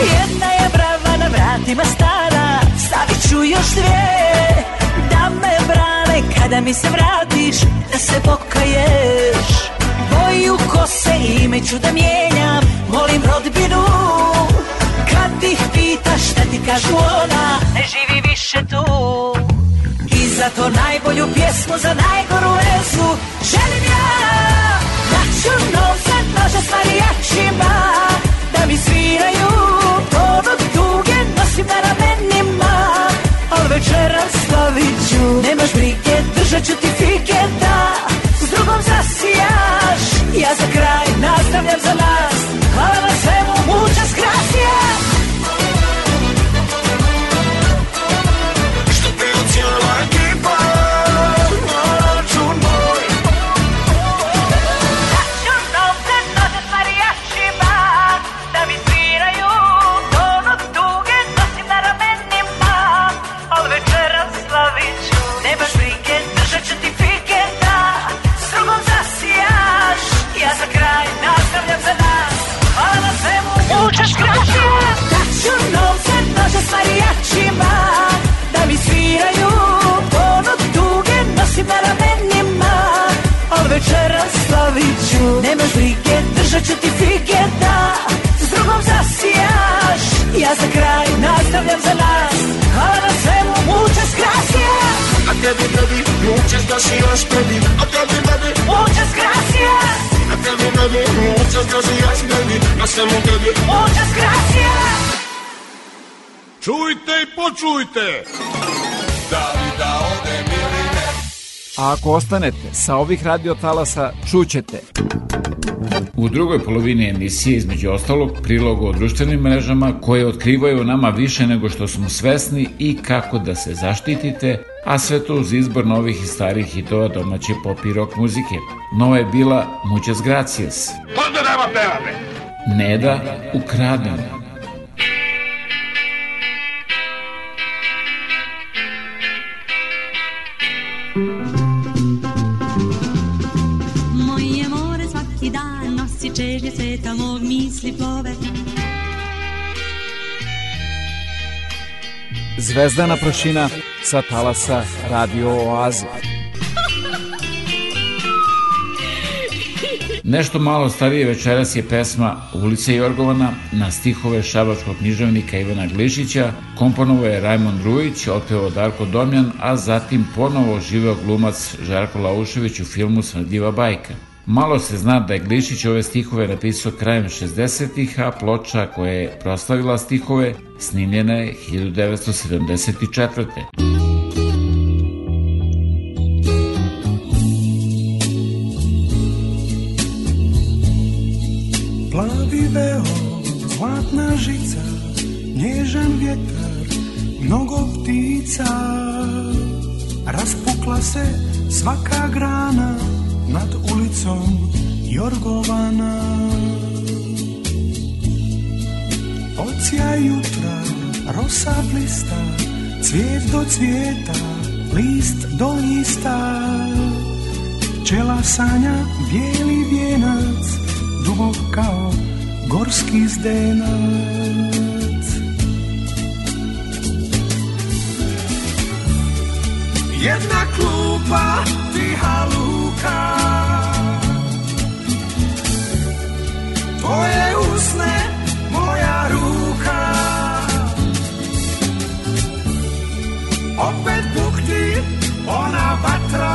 Jedna je brava na vratima stara Stavit ću još dvije. Da me brane kada mi se vratiš Da se pokaješ. Boju kose ime ću da mijenjam Molim rodbinu. Kad ih pitaš šta ti kažu ona Ne živi više tu. I zato najbolju pjesmu za najgoru vezu Želim ja Da ću novce nože s marijačima ću ti fike Da s drugom zasijaš. Ja za kraj nastavljam za nas Ja za kraj nastavljam za nas Hvala na svemu, muchas gracias A Kevin, baby, muchas gracias, baby. A Kevin, baby, Muchas gracias a Kevin, baby, muchas gracias, baby. Hacemos baby, Muchas gracias Čujte i počujte! Da A ako ostanete sa ovih radiotalasa, čućete. U drugoj polovini emisije, između ostalog, prilog o društvenim mrežama koje otkrivaju nama više nego što smo svesni i kako da se zaštitite, a sve to uz izbor novih i starih hitova domaće pop i rock muzike. Nova je bila Muchas Gracias. Nema pevame! Neda ukradena. Moje dan nosi čežnje sveta mog misli plove Zvezdana prašina sa talasa Radio Oaze. Nešto malo starije večeras je pesma Ulica Jorgovana na stihove šabačkog književnika Ivana Glišića, komponovo je Rajmond Rujić, otpeo Darko Domjan, a zatim ponovo živeo glumac Žarko Laušević u filmu Smrdljiva bajka. Malo se zna da je Glišić ove stihove napisao krajem 60-ih, a ploča koja je proslavila stihove snimljena je 1974. Plavi veo, zlatna žica, nježan vjetar, mnogo ptica. Raspukla se svaka grana nad ulicom Jorgovana. Ocija jutra, rosa blista, cvijet do cvijeta, list do lista. Pčela sanja bijeli vijenac, dubok kao gorski zdenac. Jedna klupa, tiha luka, tvoje usne, moja ruka. Opet bukti ona vatra,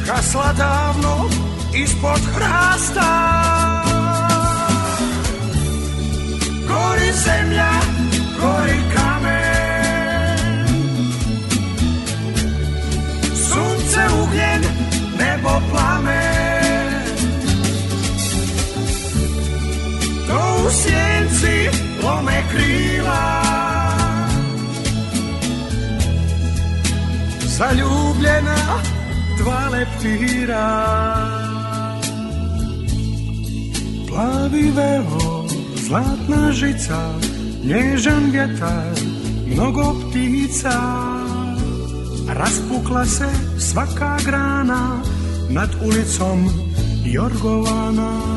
zgasla davno ispod hrasta. Gori zemlja, gori kamen, sjenci lome krila, zaljubljena dva leptira. Plavi veo, zlatna žica, nježan vjetar, mnogo ptica. Raspukla se svaka grana nad ulicom Jorgovana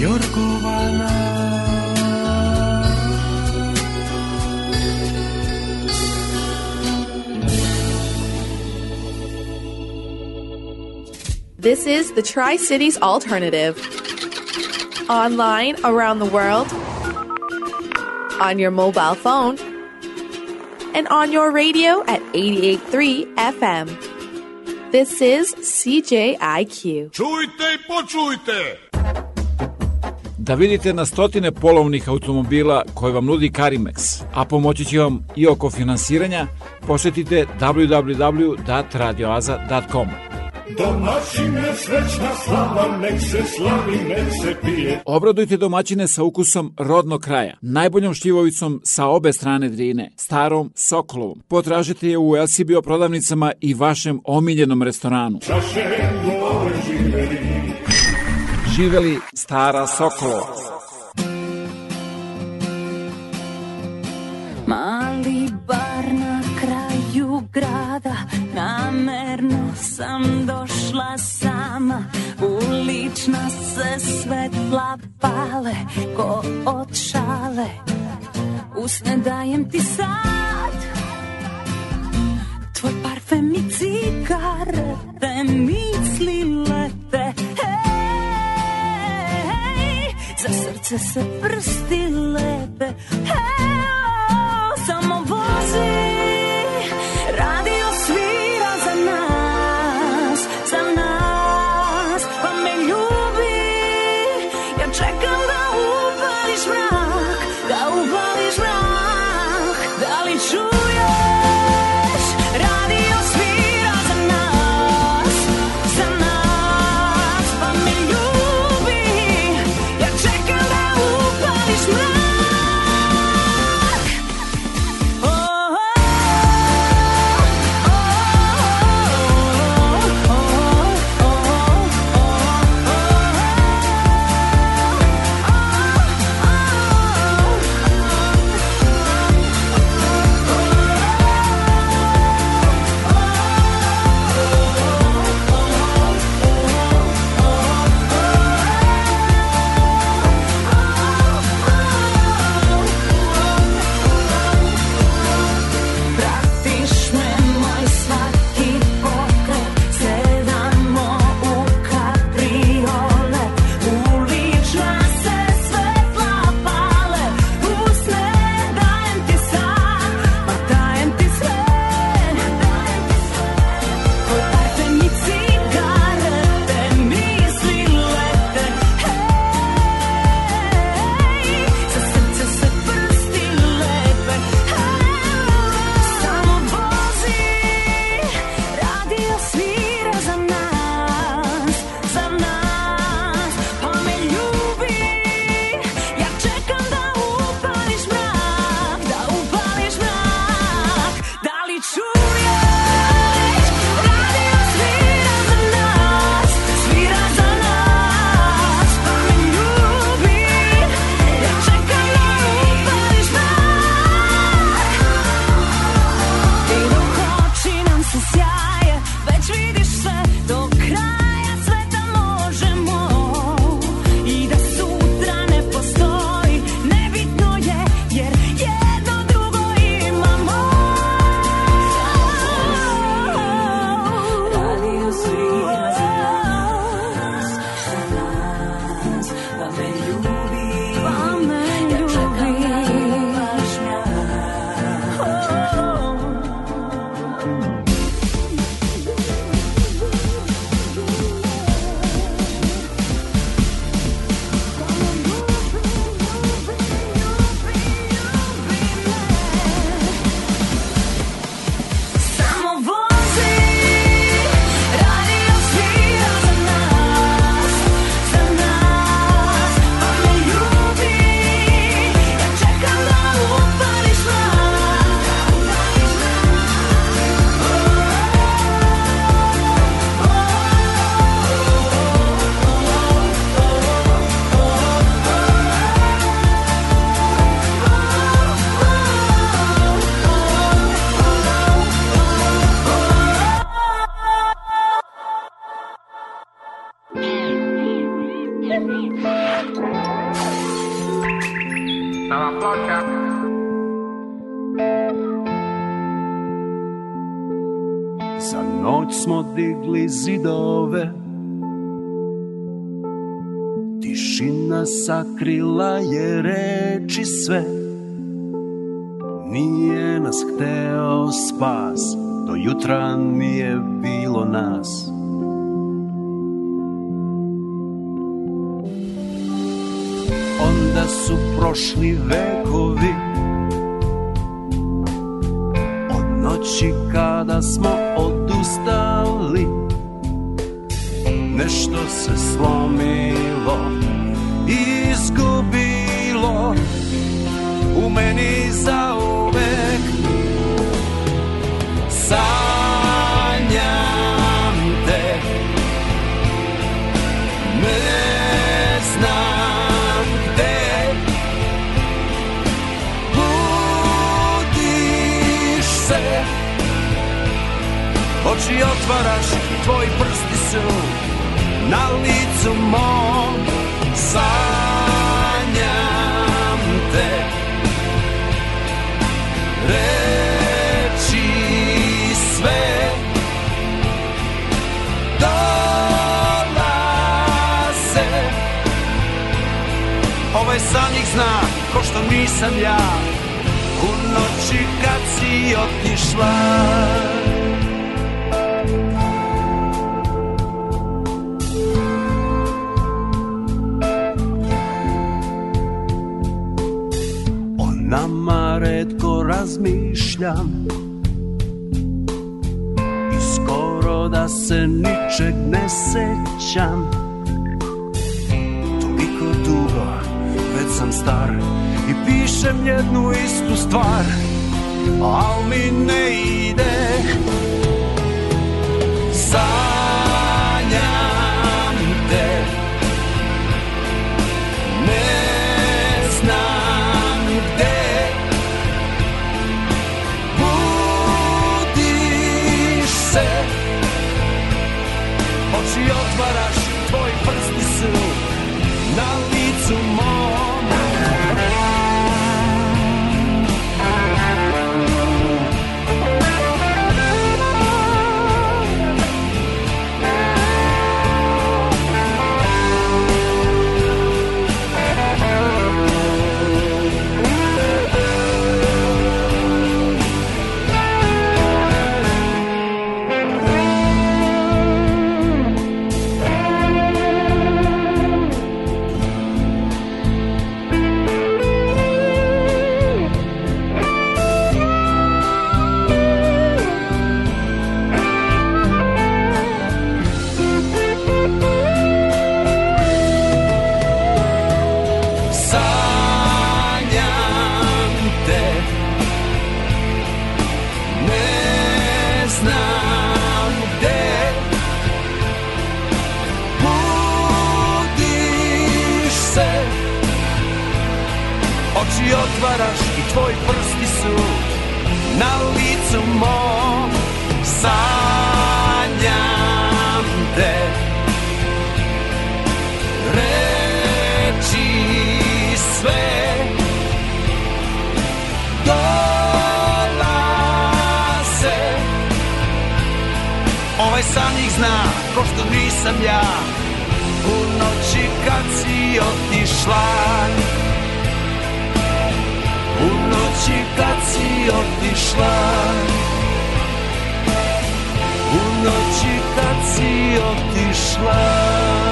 Jorgovana This is the Tri Cities Alternative. Online around the world, on your mobile phone, and on your radio at 88.3 FM. This is CJIQ. Čujte i počujte! Da vidite na stotine polovnih automobila koje vam nudi Karimex, a pomoći će vam i oko finansiranja, posjetite www.radioaza.com. Domaćine srećna slava, nek se slavi, nek se pije. Obradujte domaćine sa ukusom rodnog kraja, najboljom šljivovicom sa obe strane Drine, starom Sokolovom. Potražite je u LCBO prodavnicama i vašem omiljenom restoranu. Čaše živeli, Živeli stara Sokolova. Sam došla sama Ulična se svetla pale Ko od šale. Usne dajem ti sad Tvoj parfem i cigarete Misli lete Hej, za srce se prsti lepe Hej, samo vozi zidove. Tišina sakrila je reči sve. Nije nas hteo spas Do jutra nije bilo nas. Onda su prošli vekovi. Od noći kada smo odustali Nešto se slomilo Izgubilo U meni zauvek Sanjam te. Ne znam gde Budiš se Oči otvaraš, tvoji prsti su na licu mom Sanjam te. Reči sve. Dolaze. Ovaj san ih zna, ko što nisam ja. U noći kad si otišla nama redko razmišljam. I skoro da se ničeg ne sećam. Toliko dugo, već sam star I pišem jednu istu stvar Al mi ne ide. Sanjam Otvaraš i tvoji prsti su Na licu mom. Sanjam te. Reči sve. Dolaze. Ovaj san ih zna, ko što nisam ja. U noći kad si otišla si otišla. U noći kad si otišla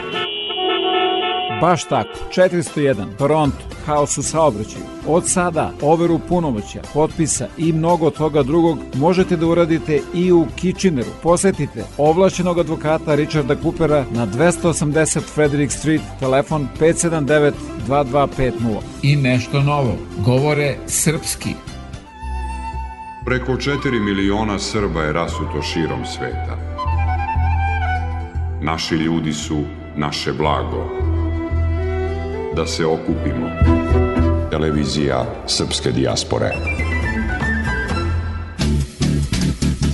Baš tako, 401, Toronto, haos u saobraćaju. Od sada overu punomoća, potpisa i mnogo toga drugog možete da uradite i u Kitcheneru. Posetite ovlašćenog advokata Richarda Coopera na 280 Frederick Street, telefon 579 2250. I nešto novo, govore srpski. Preko 4 miliona Srba je rasuto širom sveta. Naši ljudi su naše blago. Da se okupimo. Televizija Srpske dijaspore.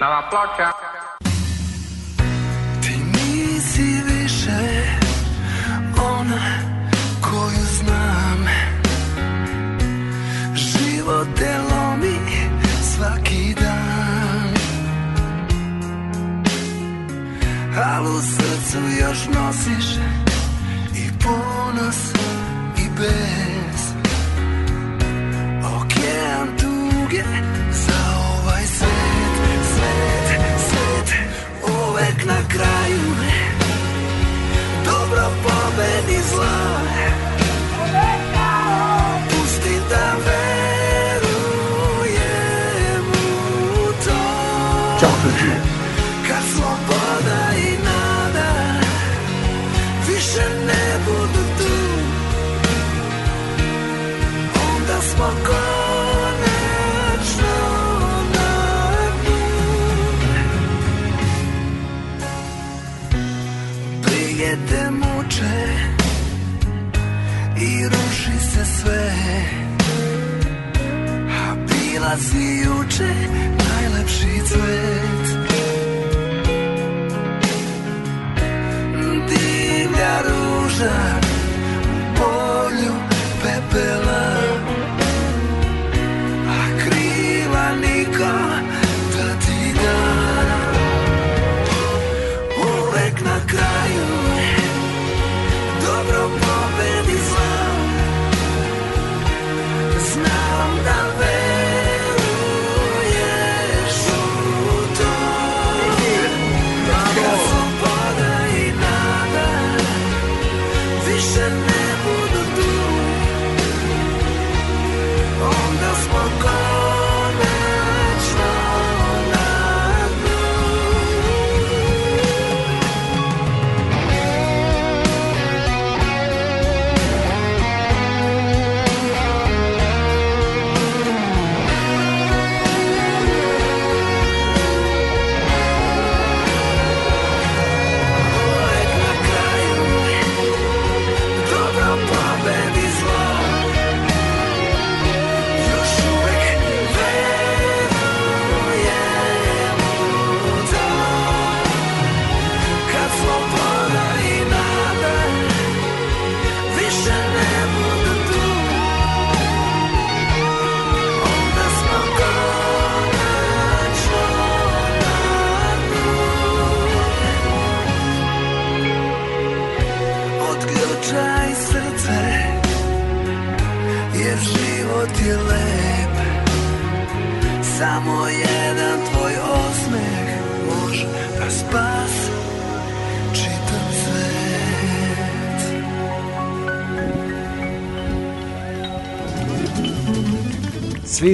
Nova ploča. Ti nisi više ona koju znam. Život te lomi svaki dan. Al u srcu još nosiš i ponos i bez Okean tuge za Uvek na kraju. Dobro pobedi zla. Pusti da verujem sve. A bila si juče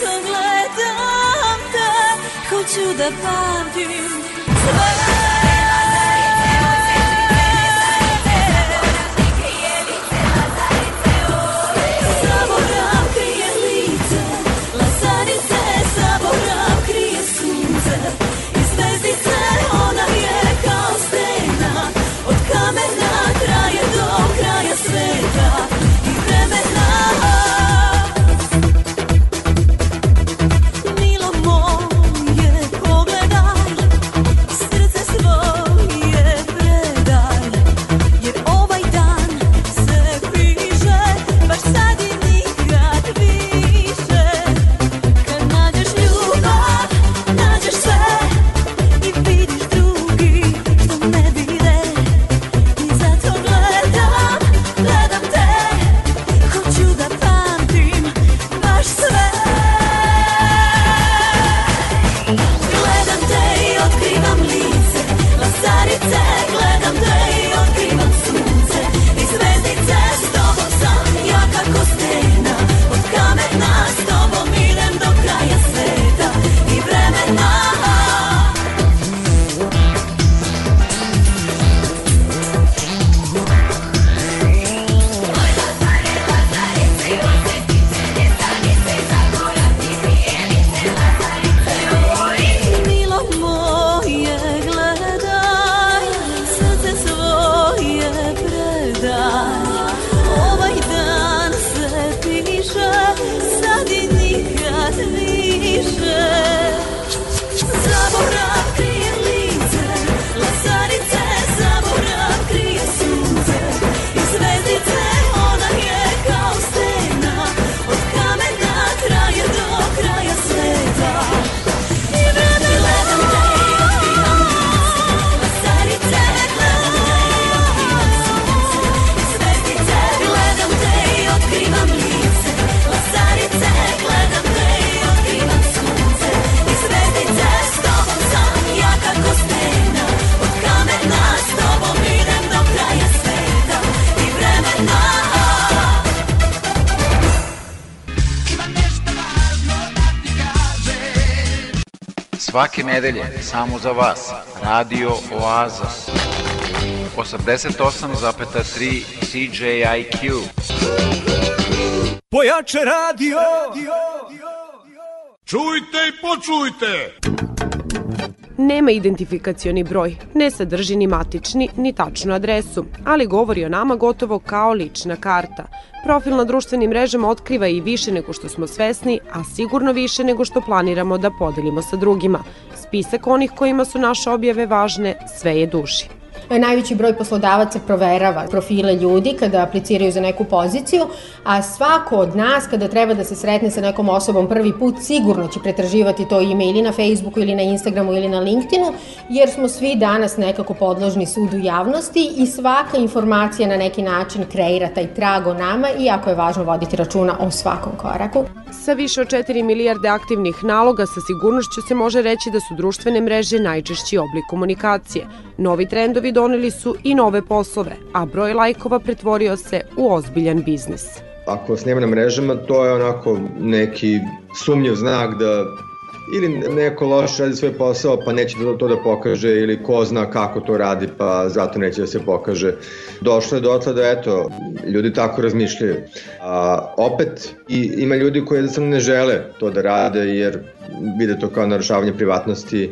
Zato gledam te, hoću da pamtim sve Svake nedelje, samo za vas, Radio Oaza. 88,3 CJIQ. Pojače radio! Čujte i počujte! Nema identifikacioni broj, ne sadrži ni matični ni tačnu adresu, ali govori o nama gotovo kao lična karta. Profil na društvenim mrežama otkriva i više nego što smo svesni, a sigurno više nego što planiramo da podelimo sa drugima. Spisak onih kojima su naše objave važne sve je duži. Najveći broj poslodavaca proverava profile ljudi kada apliciraju za neku poziciju, a svako od nas kada treba da se sretne sa nekom osobom prvi put sigurno će pretraživati to ime ili na Facebooku ili na Instagramu ili na LinkedInu, jer smo svi danas nekako podložni sudu javnosti i svaka informacija na neki način kreira taj trag o nama i jako je važno voditi računa o svakom koraku. Sa više od 4 milijarde aktivnih naloga sa sigurnošću se može reći da su društvene mreže najčešći oblik komunikacije. Novi trendovi doneli su i nove poslove, a broj lajkova pretvorio se u ozbiljan biznis. Ako vas nema na mrežama, to je onako neki sumnjiv znak da ili neko loše radi svoj posao pa neće to, to da pokaže ili ko zna kako to radi pa zato neće da se pokaže. Došlo je do otle da eto, ljudi tako razmišljaju. A, opet i, ima ljudi koji jednostavno ne žele to da rade jer vide to kao narušavanje privatnosti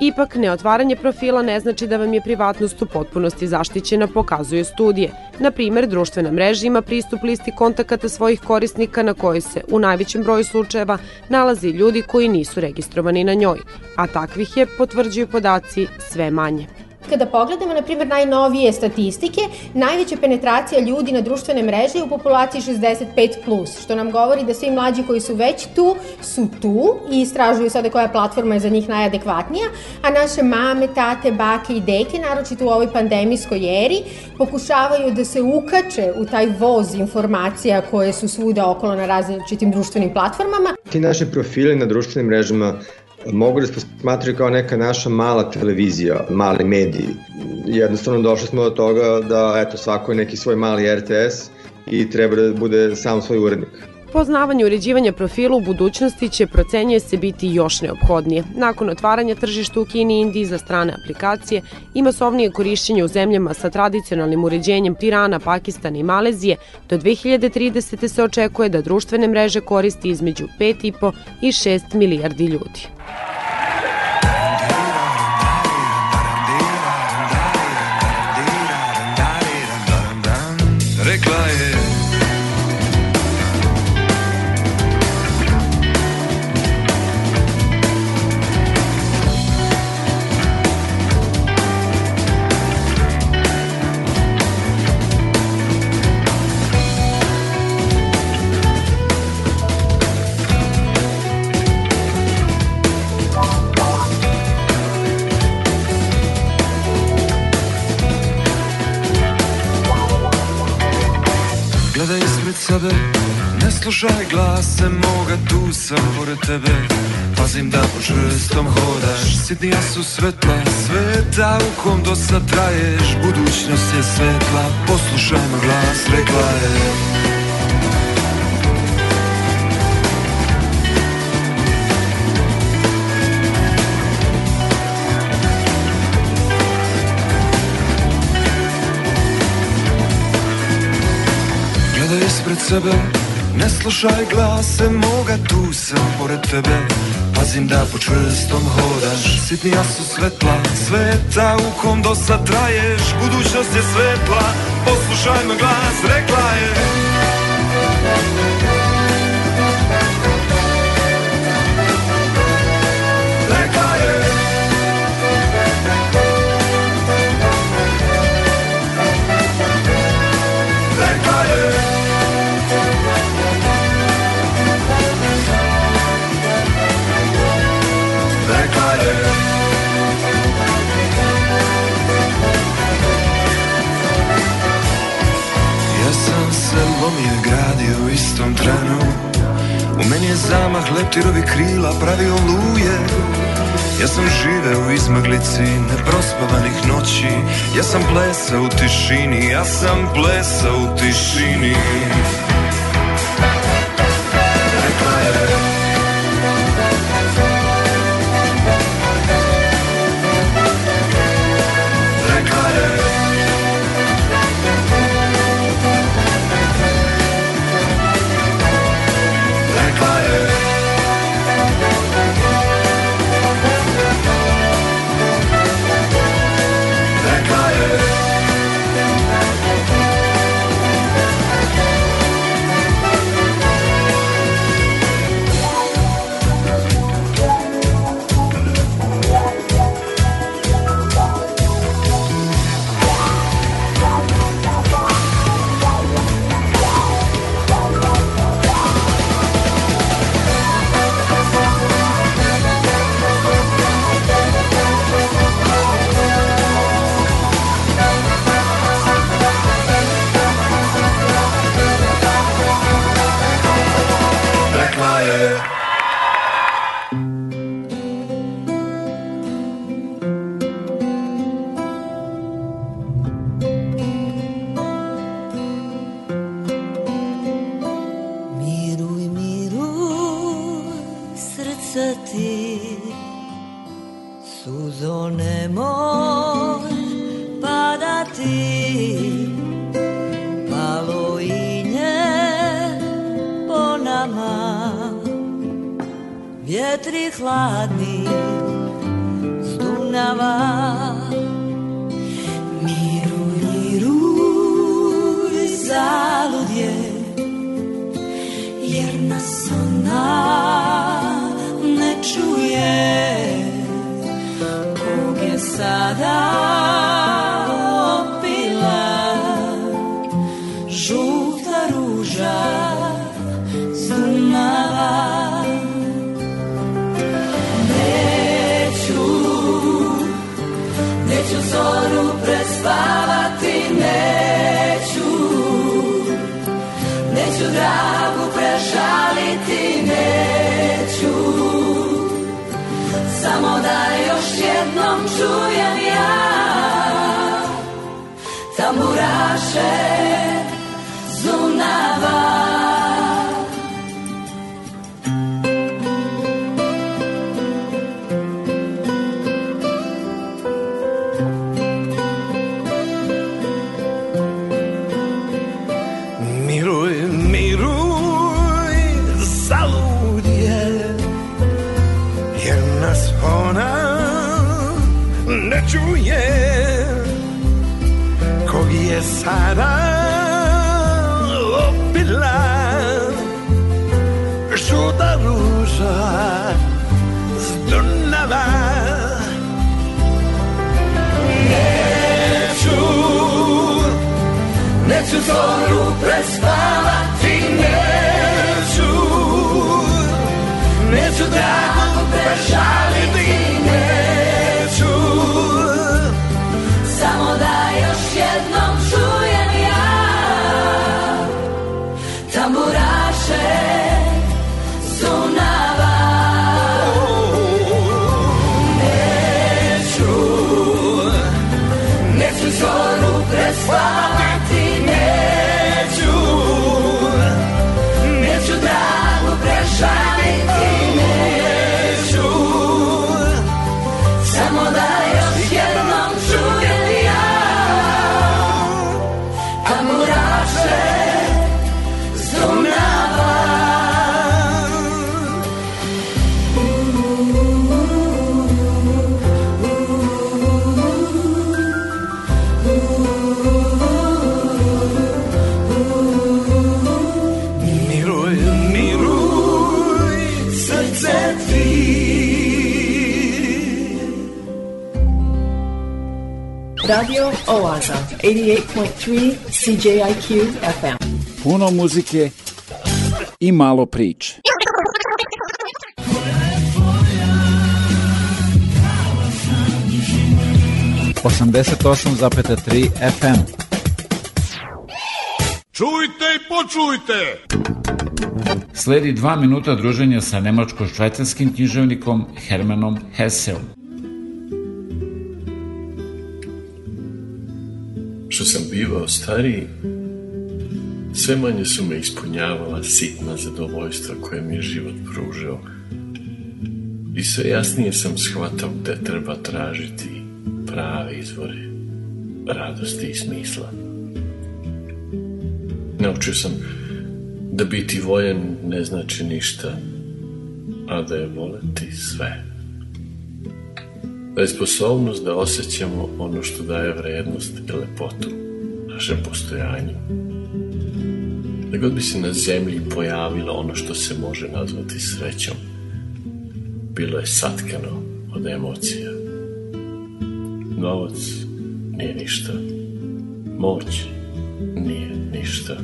Ipak, neotvaranje profila ne znači da vam je privatnost u potpunosti zaštićena, pokazuje studije. Na primer, društvena mreža ima pristup listi kontakata svojih korisnika na kojoj se u najvećem broju slučajeva nalazi ljudi koji nisu registrovani na njoj, a takvih je, potvrđuju podaci, sve manje. Kada pogledamo, na primjer, najnovije statistike, najveća penetracija ljudi na društvene mreže je u populaciji 65+, što nam govori da svi mlađi koji su već tu, su tu i istražuju sada koja platforma je za njih najadekvatnija, a naše mame, tate, bake i deke, naročito u ovoj pandemijskoj eri, pokušavaju da se ukače u taj voz informacija koje su svuda okolo na različitim društvenim platformama. Ti naše profile na društvenim mrežama mogu da se posmatraju kao neka naša mala televizija, mali mediji. Jednostavno došli smo do toga da eto, svako je neki svoj mali RTS i treba da bude sam svoj urednik. Poznavanje uređivanja profila u budućnosti će procenjuje se biti još neophodnije. Nakon otvaranja tržišta u Kini i Indiji za strane aplikacije i masovnije korišćenje u zemljama sa tradicionalnim uređenjem Pirana, Pakistana i Malezije, do 2030. se očekuje da društvene mreže koristi između 5,5 i 6 milijardi ljudi. Sebe. Ne slušaj glase moga Tu sam pored tebe. Pazim da po čvrstom hodaš Sitnija su svetla. Sveta u kom do sad traješ Budućnost je svetla. Poslušaj moj glas Rekla je sebe. Ne slušaj glase moga Tu sam pored tebe. Pazim da po čvrstom hodaš. Sitnija su svetla Sveta u kom do sad traješ. Budućnost je svetla Poslušaj moj glas Rekla je i gradio u istom trenu. U meni je zamah leptirovi krila pravio luje Ja sam živeo u izmaglici neprospavanih noći Ja sam plesao u tišini, ja sam plesao u tišini CJIQ FM. Puno muzike i malo priče. Osamdeset osam zapeta tri FM. Čujte i počujte! Sledi dva minuta druženja sa nemačko-švajcarskim književnikom Hermanom Hesseom. Što sam bivao stariji, sve manje su me ispunjavala sitna zadovoljstva koje mi je život pružao. I sve jasnije sam shvatao gde treba tražiti prave izvore radosti i smisla. Naučio sam da biti voljen ne znači ništa, a da je voleti sve. Da je sposobnost da osjećamo ono što daje vrednost i lepotu našem postojanju. Da god bi se na zemlji pojavilo ono što se može nazvati srećom, bilo je satkano od emocija. Novac nije ništa. Moć nije ništa.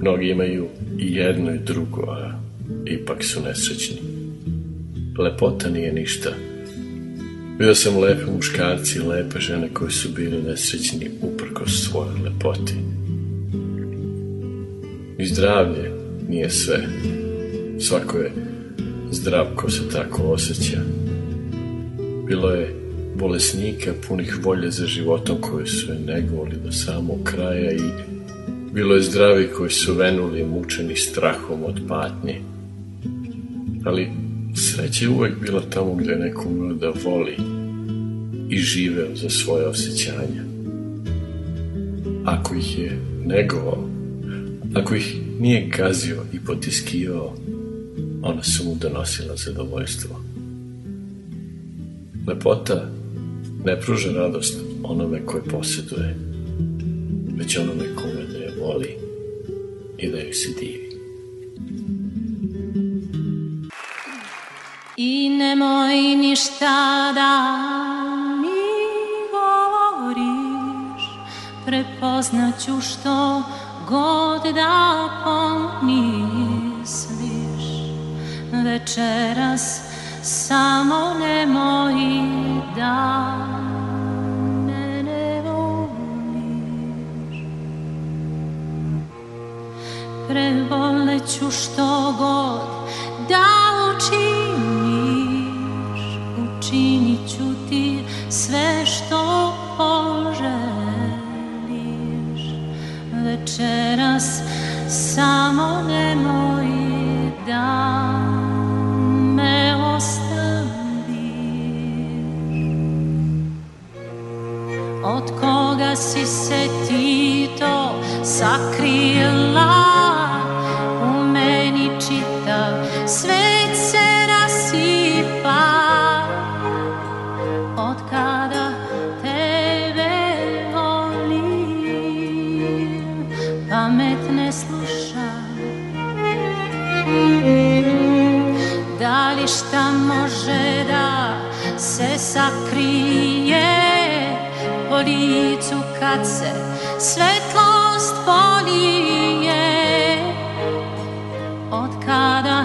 Mnogi imaju i jedno i drugo, a ipak su nesrećni. Lepota nije ništa. Vidio sam lepe muškarci i lepe žene koji su bili nesrećni uprkos svojoj lepoti. I zdravlje nije sve. Svako je zdrav ko se tako osjeća. Bilo je bolesnika punih volje za životom koji su je negovali do samog kraja i bilo je zdravi koji su venuli mučeni strahom od patnje. Ali Sreća je uvek bila tamo gde neko umeo da voli i živeo za svoje osjećanja. Ako ih je negovao, ako ih nije gazio i potiskivao, ona su mu donosila zadovoljstvo. Lepota ne pruža radost onome koje posjeduje, već onome kome da je voli i da joj se divi. I nemoj ništa da mi govoriš, prepoznaću što god da pomisliš. Večeras samo nemoj da mene voliš. Prevoleću što god da učiniš, učinit ću ti sve što poželiš. Večeras samo nemoj da me ostaviš. Od koga si se ti to sakrila? U meni čitav svet se sakrije po licu kad se svetlost polije? Od kada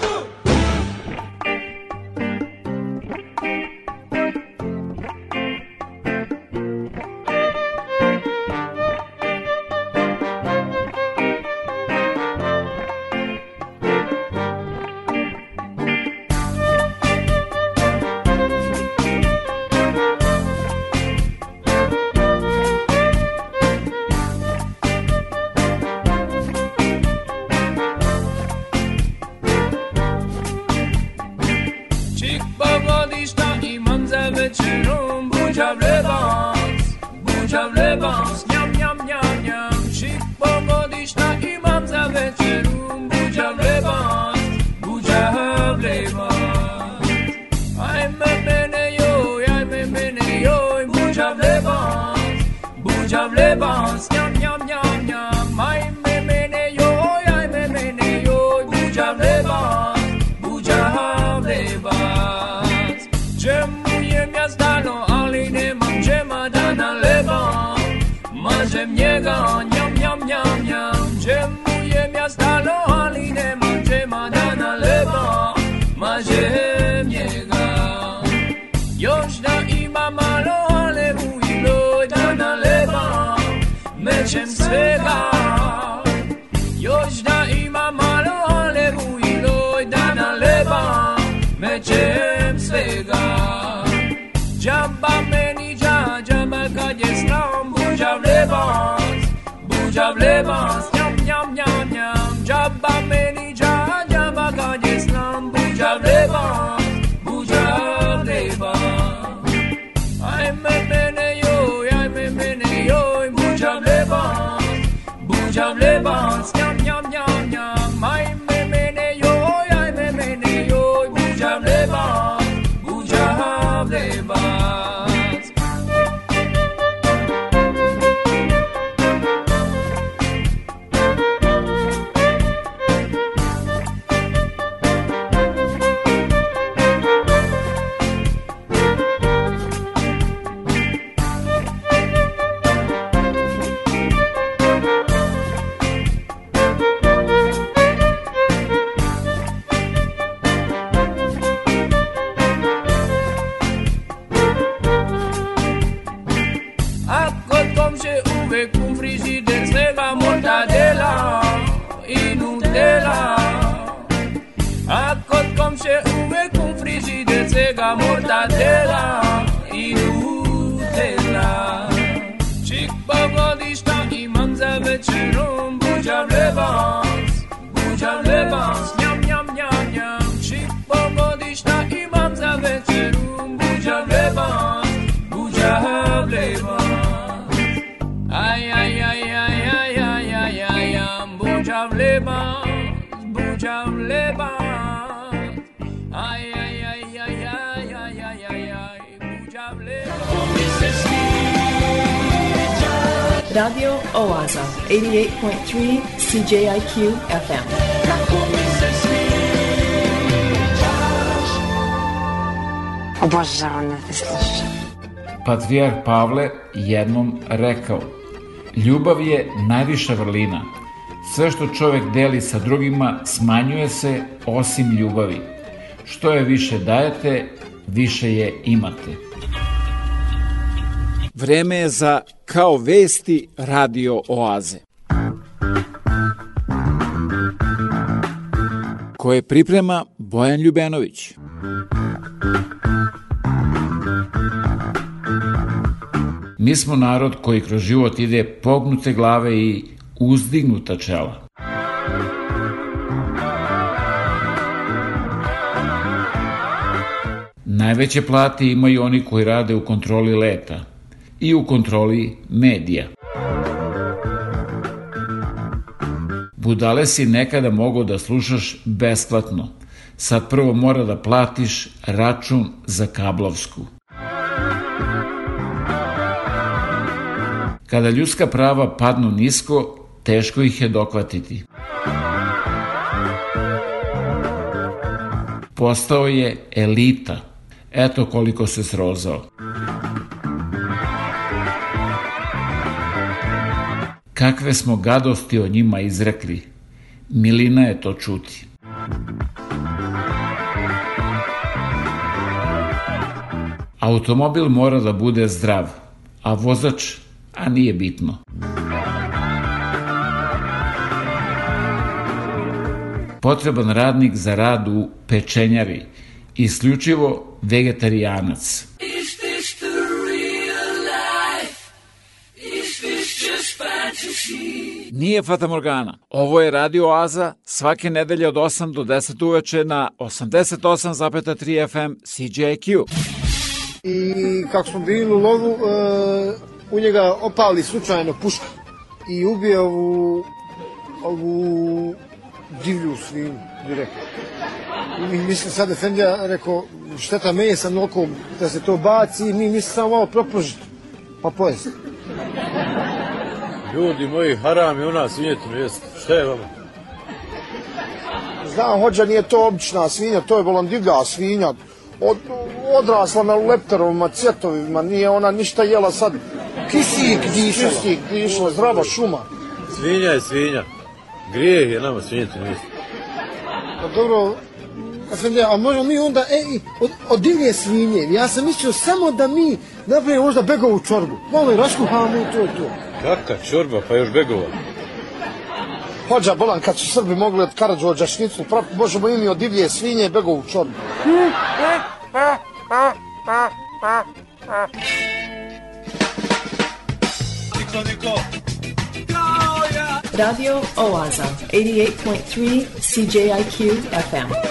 wegan Yum, yum, yum, yum. J'aime miasta lo haline Manche madana leba Mazie miega ima malo Ale mu i lo 88.3 CJIQ FM. Obožavam da te slušam. Patrijarh Pavle jednom rekao Ljubav je najviša vrlina. Sve što čovek deli sa drugima smanjuje se osim ljubavi. Što je više dajete, više je imate. Vreme je za Kao vesti radio oaze. Koje priprema Bojan Ljubenović. Mi smo narod koji kroz život ide pognute glave i uzdignuta čela. Najveće plate imaju oni koji rade u kontroli leta i u kontroli medija. Budale si nekada mogao da slušaš besplatno. Sad prvo mora da platiš račun za kablovsku. Kada ljudska prava padnu nisko, teško ih je dokvatiti. Postao je elita. Eto koliko se srozao. Kakve smo gadosti o njima izrekli. Milina je to čuti. Automobil mora da bude zdrav, a vozač, a nije bitno. Potreban radnik za rad u pečenjari, isključivo vegetarijanac. Nije Fata Morgana. Ovo je Radio Oaza svake nedelje od 8 do 10 uveče na 88,3 FM CJQ. I kako smo bili u lovu, e, u njega opali slučajno puška i ubije ovu, ovu divlju svinju direktno. I mi misli sad Efendija rekao šteta mesa mnogo da se to baci i mi misli samo malo propržiti pa pojesti. Ljudi moji, haram je u nas svinjetinu jest. Šta je vama? Znam, hođa nije to obična svinja, to je volan divlja svinja. Od, odrasla na lepterovima, cvjetovima, nije ona ništa jela sad. Kisik dišala. Kisik dišala, zdrava šuma. Svinja je svinja. Grijeh je nama svinjetinu jest. Pa dobro, Efendija, a možemo mi onda, e, od, od divlje svinje, ja sam mislio samo da mi napravimo možda begovu čorbu. Malo i raskuhamo i to je to. Kaka čorba, pa još begova. Hođa bolan, kad su Srbi mogli od Karadžođa šnicu praviti, možemo i mi od divlje svinje i begovu čorbu. Niko, niko. Radio Oaza, 88.3 CJIQ FM.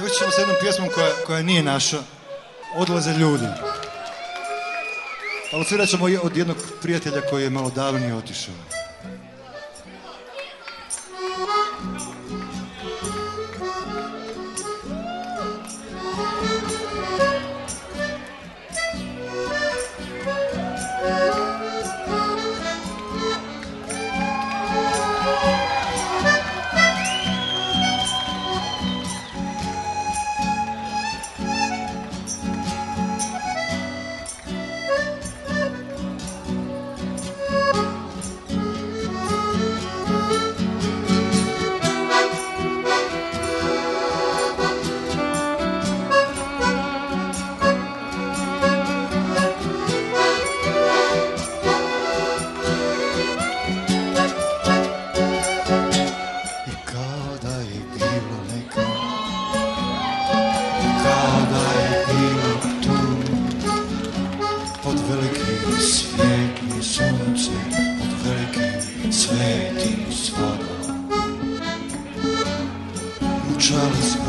Završit ćemo sa jednom pjesmom koja, koja nije naša. Odlaze ljudi. Ali svirat ćemo od jednog prijatelja koji je malo davnije otišao. emotions